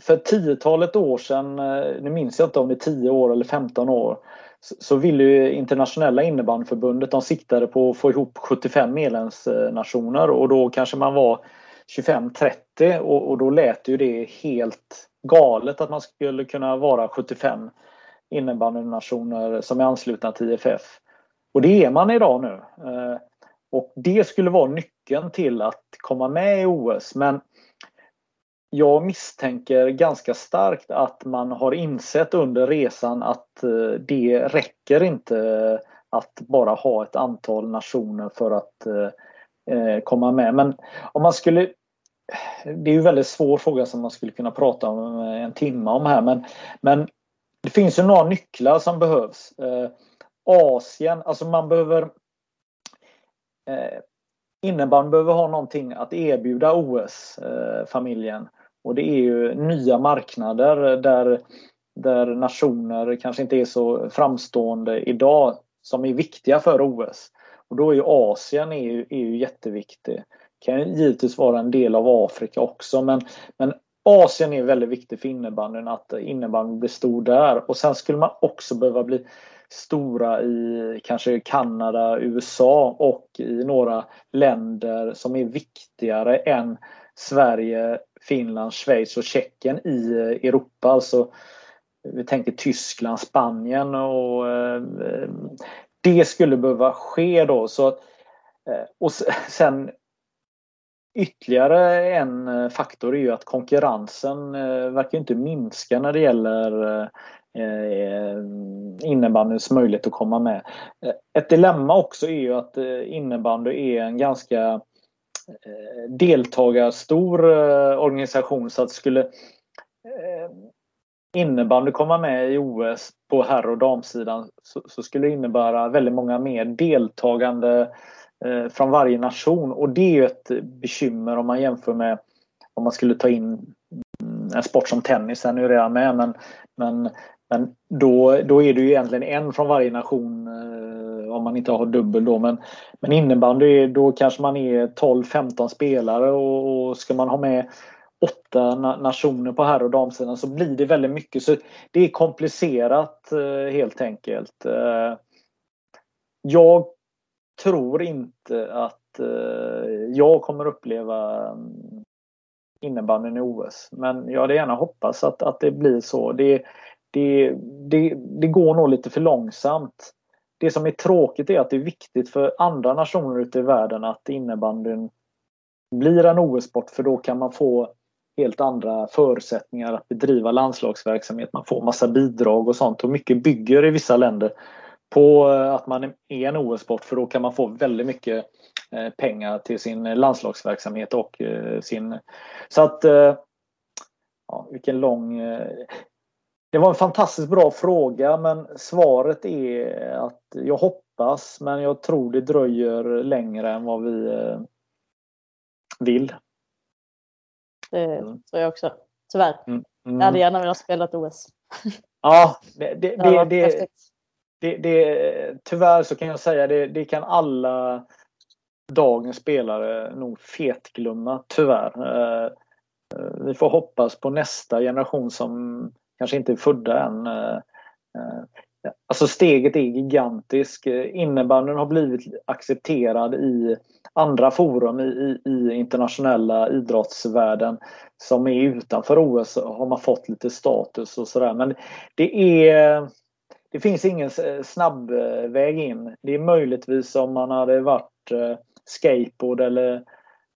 För tiotalet år sedan, nu minns jag inte om det är 10 år eller 15 år, så ville ju internationella innebandyförbundet, de siktade på att få ihop 75 medlemsnationer och då kanske man var 25-30 och, och då lät ju det helt galet att man skulle kunna vara 75 innebandynationer som är anslutna till IFF. Och det är man idag nu. Eh, och det skulle vara nyckeln till att komma med i OS men jag misstänker ganska starkt att man har insett under resan att eh, det räcker inte att bara ha ett antal nationer för att eh, eh, komma med. Men om man skulle det är ju en väldigt svår fråga som man skulle kunna prata om en timme om här men, men det finns ju några nycklar som behövs. Asien, alltså man behöver Innebandy behöver ha någonting att erbjuda OS-familjen. Och det är ju nya marknader där, där nationer kanske inte är så framstående idag som är viktiga för OS. Och då är ju Asien är ju, är ju jätteviktig. Det kan givetvis vara en del av Afrika också men, men Asien är väldigt viktig för innebandyn, att innebandyn blir stor där. Och sen skulle man också behöva bli stora i kanske Kanada, USA och i några länder som är viktigare än Sverige, Finland, Schweiz och Tjeckien i eh, Europa. Alltså, vi tänker Tyskland, Spanien och eh, det skulle behöva ske då. Så, eh, och sen ytterligare en eh, faktor är ju att konkurrensen verkar inte minska när det gäller innebandyns möjlighet att komma med. Ett dilemma också är ju att innebandy är en ganska Eh, deltagarstor eh, organisation. Så att skulle eh, innebandy komma med i OS på herr och damsidan så, så skulle det innebära väldigt många mer deltagande eh, från varje nation. Och det är ju ett bekymmer om man jämför med om man skulle ta in mm, en sport som tennis, den är ju redan med. Men, men, men då, då är det ju egentligen en från varje nation eh, om man inte har dubbel då men, men innebandy då kanske man är 12-15 spelare och, och ska man ha med åtta nationer på herr och damsidan så blir det väldigt mycket. Så Det är komplicerat eh, helt enkelt. Eh, jag tror inte att eh, jag kommer uppleva mm, innebandyn i OS. Men jag hade gärna hoppats att, att det blir så. Det, det, det, det går nog lite för långsamt. Det som är tråkigt är att det är viktigt för andra nationer ute i världen att innebandyn blir en OS-sport för då kan man få helt andra förutsättningar att bedriva landslagsverksamhet. Man får massa bidrag och sånt och mycket bygger i vissa länder på eh, att man är en OS-sport för då kan man få väldigt mycket eh, pengar till sin landslagsverksamhet och eh, sin... Så att... Ja, vilken lång... Det var en fantastiskt bra fråga men svaret är att jag hoppas men jag tror det dröjer längre än vad vi vill. Det mm. tror jag också. Tyvärr. Mm. Mm. Jag hade gärna velat spela ett OS. Ja, det, det, det, det, det, det, tyvärr så kan jag säga det, det kan alla dagens spelare nog fetglömma, tyvärr. Eh, eh, vi får hoppas på nästa generation som kanske inte är födda än. Eh, eh, alltså steget är gigantiskt. Innebandyn har blivit accepterad i andra forum i, i, i internationella idrottsvärlden som är utanför OS har man fått lite status och sådär. Men det är det finns ingen snabb väg in. Det är möjligtvis om man hade varit eh, skateboard eller,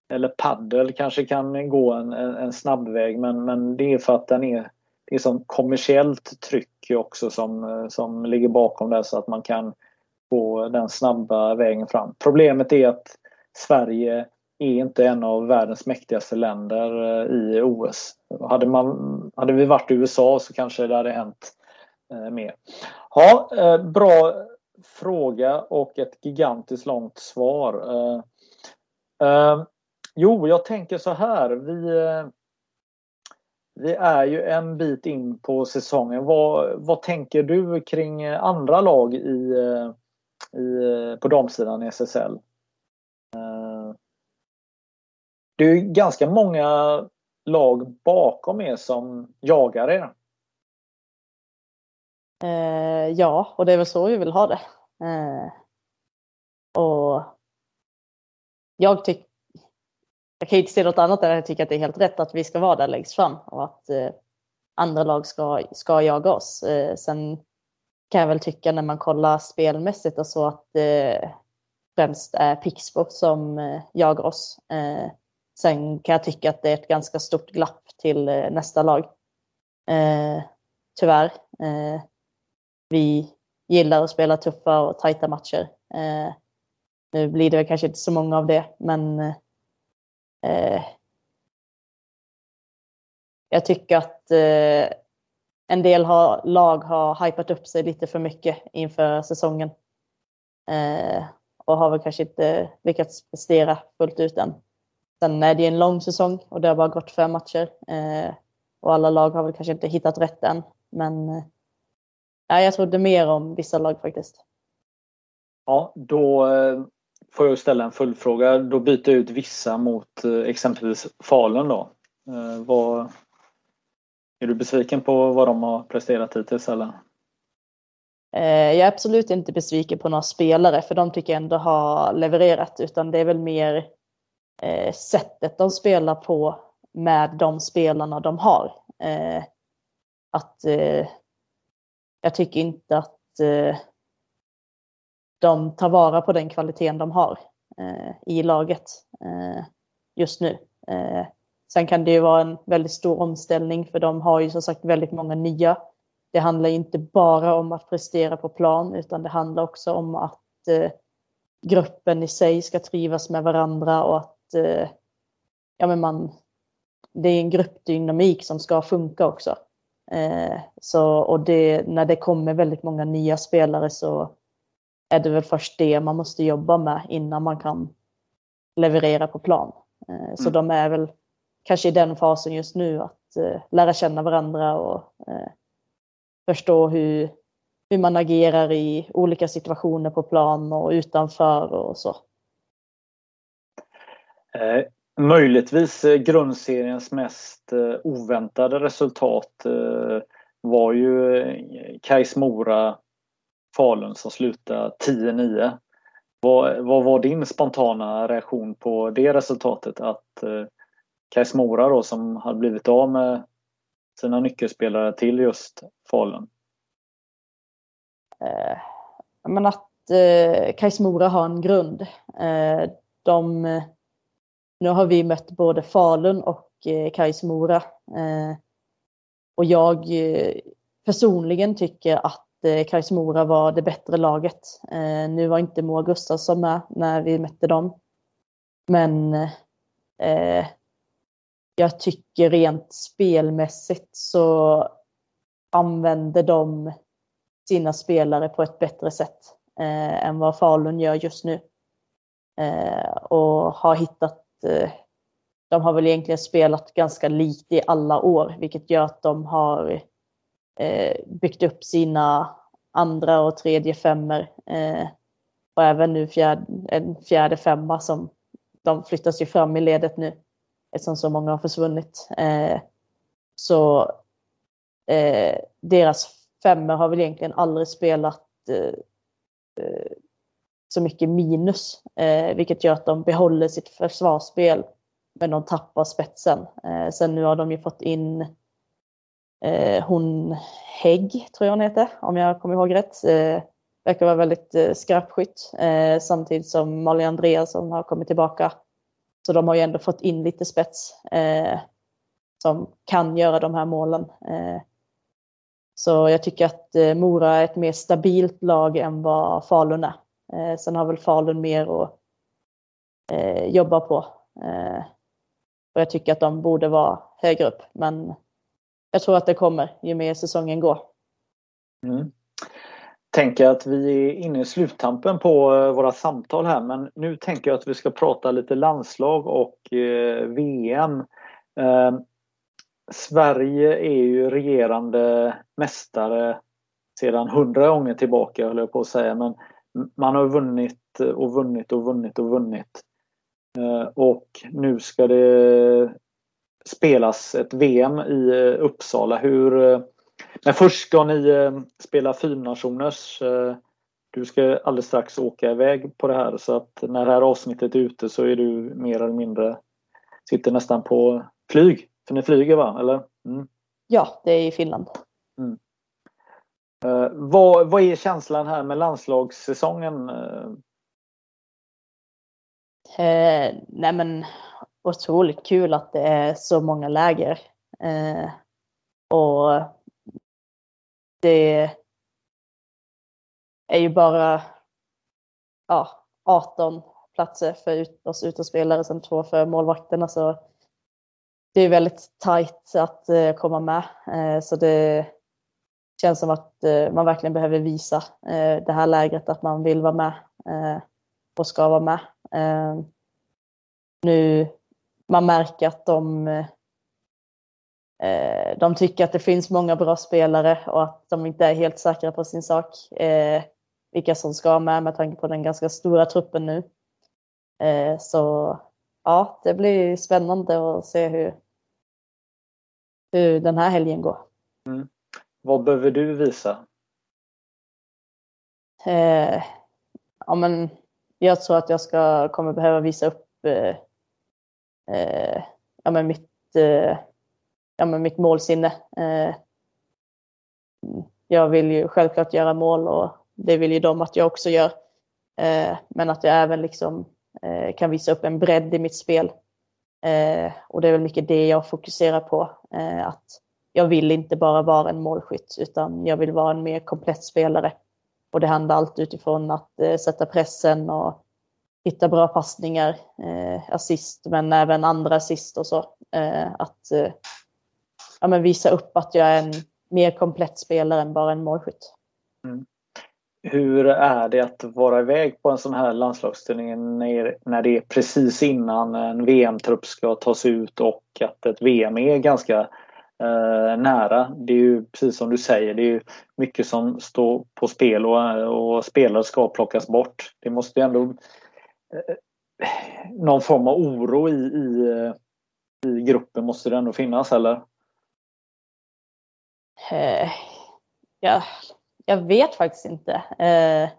eller paddel kanske kan gå en, en, en snabb väg men, men det är för att den är det är kommersiellt tryck också som, eh, som ligger bakom det så att man kan gå den snabba vägen fram. Problemet är att Sverige är inte en av världens mäktigaste länder eh, i OS. Hade, man, hade vi varit i USA så kanske det hade hänt eh, mer. Ja, eh, bra fråga och ett gigantiskt långt svar. Eh, jo, jag tänker så här. Vi, vi är ju en bit in på säsongen. Vad, vad tänker du kring andra lag i, eh, i, eh, på damsidan i SSL? Eh, det är ganska många lag bakom er som jagar er. Eh, ja, och det är väl så vi vill ha det. Eh, och jag tycker jag kan inte se något annat än att jag tycker att det är helt rätt att vi ska vara där längst fram och att eh, andra lag ska, ska jaga oss. Eh, sen kan jag väl tycka när man kollar spelmässigt och så att eh, främst är Pixbo som eh, jagar oss. Eh, Sen kan jag tycka att det är ett ganska stort glapp till eh, nästa lag. Eh, tyvärr. Eh, vi gillar att spela tuffa och tajta matcher. Eh, nu blir det väl kanske inte så många av det, men eh, eh, jag tycker att eh, en del har, lag har hypat upp sig lite för mycket inför säsongen. Eh, och har väl kanske inte lyckats prestera fullt ut än. Sen är det en lång säsong och det har bara gått fem matcher. Eh, och alla lag har väl kanske inte hittat rätt än. Men eh, jag trodde mer om vissa lag faktiskt. Ja, då eh, får jag ställa en följdfråga. Då byter jag ut vissa mot eh, exempelvis Falun då. Eh, vad, är du besviken på vad de har presterat hittills eller? Eh, jag är absolut inte besviken på några spelare för de tycker jag ändå har levererat utan det är väl mer sättet de spelar på med de spelarna de har. Att jag tycker inte att de tar vara på den kvaliteten de har eh, i laget. Eh, just nu. Eh, sen kan det ju vara en väldigt stor omställning för de har ju som sagt väldigt många nya. Det handlar inte bara om att prestera på plan utan det handlar också om att eh, gruppen i sig ska trivas med varandra och att eh, ja, men man, det är en gruppdynamik som ska funka också. Eh, så, och det, när det kommer väldigt många nya spelare så är det väl först det man måste jobba med innan man kan leverera på plan. Eh, så mm. de är väl kanske i den fasen just nu att eh, lära känna varandra och eh, förstå hur, hur man agerar i olika situationer på plan och utanför och så. Eh, möjligtvis grundseriens mest oväntade resultat var ju Kais Mora Falun som slutade 10-9. Vad, vad var din spontana reaktion på det resultatet? Att eh, Kais Mora då som hade blivit av med sina nyckelspelare till just Falun? Eh, men att eh, Kais Mora har en grund. Eh, de, nu har vi mött både Falun och eh, Kais Mora. Eh, och jag eh, personligen tycker att eh, Kais Mora var det bättre laget. Eh, nu var inte Moa Gustafsson med när vi mötte dem. Men eh, jag tycker rent spelmässigt så använder de sina spelare på ett bättre sätt eh, än vad Falun gör just nu. Eh, och har hittat, eh, de har väl egentligen spelat ganska likt i alla år, vilket gör att de har eh, Eh, byggt upp sina andra och tredje femmer eh, och även nu fjärde, en fjärde femma som de flyttas ju fram i ledet nu eftersom så många har försvunnit. Eh, så eh, deras femmer har väl egentligen aldrig spelat eh, eh så mycket minus, eh, vilket gör att de behåller sitt försvarsspel men de tappar spetsen. Eh, sen nu har de ju fått in eh, hon Hägg, tror jag hon heter, om jag kommer ihåg rätt. Eh, verkar vara väldigt eh, skarpskytt eh, samtidigt som Malin Andreasson har kommit tillbaka. Så de har ju ändå fått in lite spets eh, som kan göra de här målen. Eh, så jag tycker att eh, Mora är ett mer stabilt lag än vad Falun är. Eh, sen har väl Falun mer att eh, jobba på. Eh. och jag tycker att de borde vara högre upp. Men jag tror att det kommer ju mer säsongen går. Mm. Tänker att vi är inne i sluttampen på eh, våra samtal här men nu tänker jag att vi ska prata lite landslag och eh, VM. Ehm, Sverige är ju regerande mästare sedan hundra gånger tillbaka höll jag på att säga. Men man har vunnit eh, och vunnit och vunnit och vunnit. Ehm, och nu ska det spelas ett VM i eh, Uppsala. Hur, eh, men först ska ni spela fyrnationers. Du ska alldeles strax åka iväg på det här så att när det här avsnittet är ute så är du mer eller mindre sitter nästan på flyg för ni flyger va? Eller? Mm. Ja, det är i Finland. Mm. Vad, vad är känslan här med landslagssäsongen? Uh, nej men otroligt kul att det är så många läger. Eh, och det är ju bara ja, 18 platser för oss utespelare, som två för målvakterna så det är väldigt tajt att eh, komma med. Eh, så det känns som att eh, man verkligen behöver visa eh, det här lägret att man vill vara med eh, och ska vara med. Eh, nu, man märker att de, de tycker att det finns många bra spelare och att de inte är helt säkra på sin sak. Vilka som ska med med tanke på den ganska stora truppen nu. Så ja, det blir spännande att se hur, hur den här helgen går. Mm. Vad behöver du visa? Eh, ja, men jag tror att jag ska, kommer behöva visa upp eh, ja, men mitt, eh, ja, men mitt målsinne. Eh, jag vill ju självklart göra mål och det vill ju de att jag också gör. Eh, men att jag även liksom eh, kan visa upp en bredd i mitt spel. Eh, och det är väl mycket det jag fokuserar på. Eh, att jag vill inte bara vara en målskytt utan jag vill vara en mer komplett spelare. Och det handlar allt utifrån att eh, sätta pressen och hitta bra passningar, eh, assist men även andra assist och så. Eh, att eh, ja, men visa upp att jag är en mer komplett spelare än bara en målskytt. Mm. Hur är det att vara iväg på en sån här landslagsturnering när det är precis innan en VM-trupp ska tas ut och att ett VM är ganska eh, nära? Det är ju precis som du säger, det är mycket som står på spel och, och spelare ska plockas bort. Det måste ju ändå Eh, någon form av oro i, i, eh, i gruppen måste det ändå finnas eller? Eh, ja, jag vet faktiskt inte. Eh,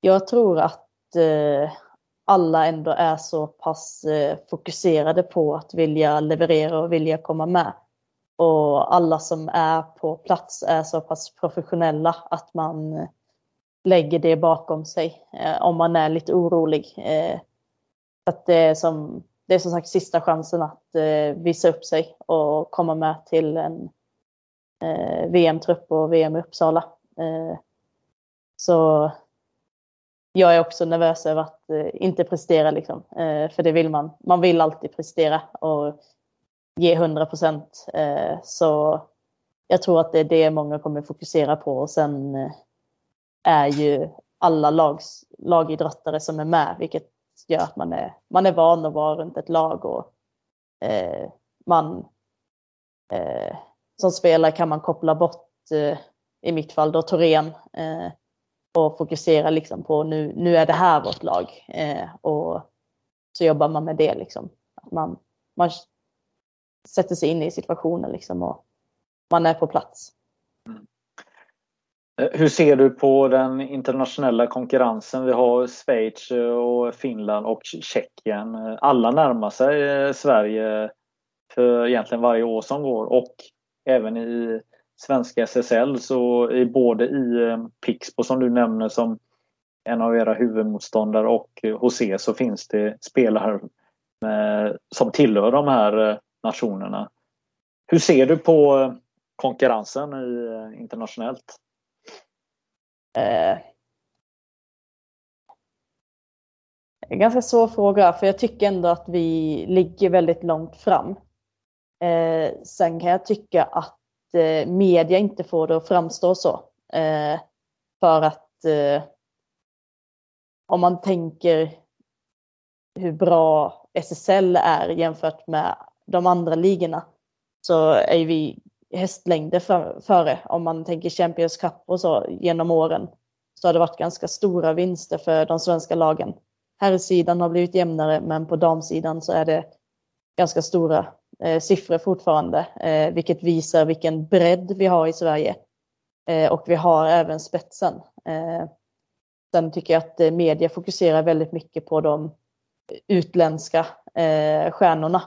jag tror att eh, alla ändå är så pass eh, fokuserade på att vilja leverera och vilja komma med. Och alla som är på plats är så pass professionella att man lägger det bakom sig eh, om man är lite orolig. Eh, att det, är som, det är som sagt sista chansen att eh, visa upp sig och komma med till en eh, VM-trupp och VM i Uppsala. Eh, så jag är också nervös över att eh, inte prestera liksom. Eh, för det vill man. Man vill alltid prestera och ge 100 procent. Eh, så jag tror att det är det många kommer fokusera på och sen eh, är ju alla lags, lagidrottare som är med, vilket gör att man är, man är van att vara runt ett lag och eh, man eh, som spelare kan man koppla bort, eh, i mitt fall då Torén, eh, och fokusera liksom på nu, nu är det här vårt lag. Eh, och så jobbar man med det liksom. Att man, man sätter sig in i situationen liksom och man är på plats. Eh, hur ser du på den internationella konkurrensen? Vi har Schweiz eh, och Finland och Tjeckien. Eh, alla närmar sig Sverige för egentligen varje år som går och även i svenska SSL så i både i Pixbo som du nämner som en av era huvudmotståndare och hos er så finns det spelare med, som tillhör de här nationerna. Hur ser du på konkurrensen i, internationellt? Eh, en ganska svår fråga för jag tycker ändå att vi ligger väldigt långt fram. Eh, sen kan jag tycka att eh, media inte får det att framstå så. Eh, för att eh, om man tänker hur bra SSL är jämfört med de andra ligorna så är vi hästlängder före. Om man tänker Champions Cup och så genom åren så har det varit ganska stora vinster för de svenska lagen. Herrsidan har blivit jämnare men på damsidan så är det ganska stora eh, siffror fortfarande, eh, vilket visar vilken bredd vi har i Sverige. Eh, och vi har även spetsen. Eh, sen tycker jag att eh, media fokuserar väldigt mycket på de utländska eh, stjärnorna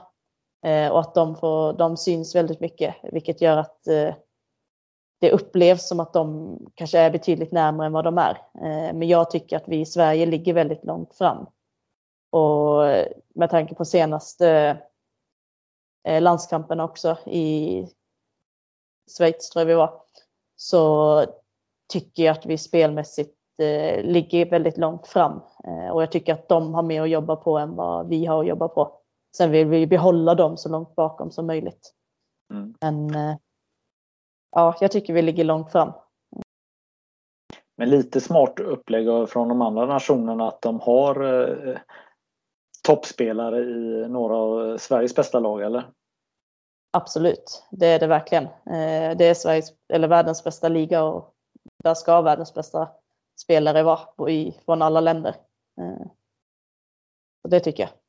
Eh, och att de, får, de syns väldigt mycket, vilket gör att eh, det upplevs som att de kanske är betydligt närmare än vad de är. Eh, men jag tycker att vi i Sverige ligger väldigt långt fram. Och med tanke på senaste eh, landskamperna också i Schweiz tror jag vi var, så tycker jag att vi spelmässigt eh, ligger väldigt långt fram. Eh, och jag tycker att de har mer att jobba på än vad vi har att jobba på. Sen vill vi behålla dem så långt bakom som möjligt. Mm. Men eh, ja, jag tycker vi ligger långt fram. Men lite smart upplägg från de andra nationerna att de har eh, toppspelare i några av Sveriges bästa lag, eller? Absolut, det är det verkligen. Eh, det är Sveriges, eller världens bästa liga och där ska världens bästa spelare vara från alla länder. Eh, och det tycker jag.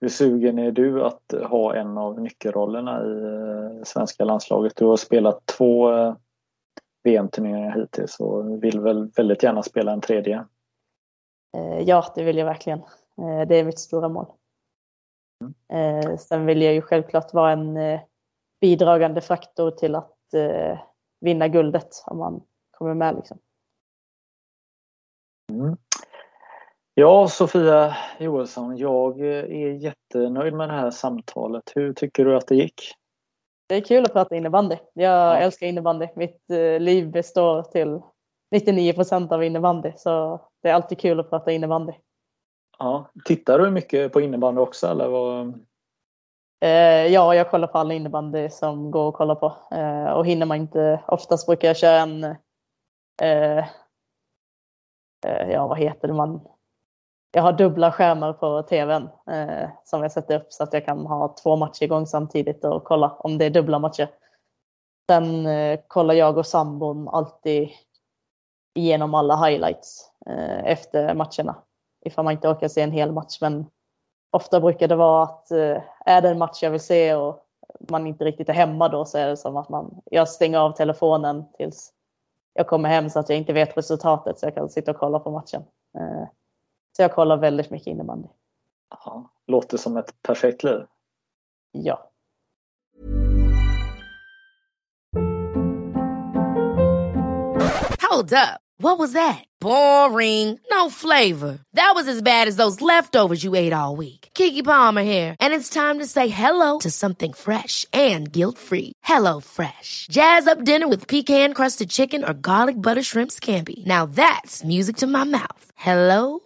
Hur sugen är du att ha en av nyckelrollerna i eh, svenska landslaget? Du har spelat två VM-turneringar hittills och vill väl väldigt gärna spela en tredje? Ja, det vill jag verkligen. Det är mitt stora mål. Eh, sen vill jag ju självklart vara en eh, bidragande faktor till att eh, vinna guldet om man kommer med. Liksom. Mm. Ja, Sofia Johansson, jag är jättenöjd med det här samtalet. Hur tycker du att det gick? Det är kul att prata innebandy. Jag ja. älskar innebandy. Mitt eh, liv består till 99 procent av innebandy, så det är alltid kul att prata innebandy. Ja. Tittar du mycket på innebandy också? Eller vad? Eh, ja, jag kollar på all innebandy som går att kolla på. Eh, och hinner man inte, oftast brukar jag köra en, eh ja vad heter det man, jag har dubbla skärmar på tvn eh, som jag sätter upp så att jag kan ha två matcher igång samtidigt och kolla om det är dubbla matcher. Sen eh, kollar jag och sambon alltid igenom alla highlights eh, efter matcherna. Ifall man inte orkar se en hel match. Men ofta brukar det vara att eh, är det en match jag vill se och man inte riktigt är hemma då så är det som att man, jag stänger av telefonen tills jag kommer hem så att jag inte vet resultatet så jag kan sitta och kolla på matchen. Eh, så jag kollar väldigt mycket innebandy. Ja, låter som ett perfekt liv. Ja. Hold up. What was that? Boring. No flavor. That was as bad as those leftovers you ate all week. Kiki Palmer here, and it's time to say hello to something fresh and guilt-free. Hello Fresh. Jazz up dinner with pecan-crusted chicken or garlic butter shrimp scampi. Now that's music to my mouth. Hello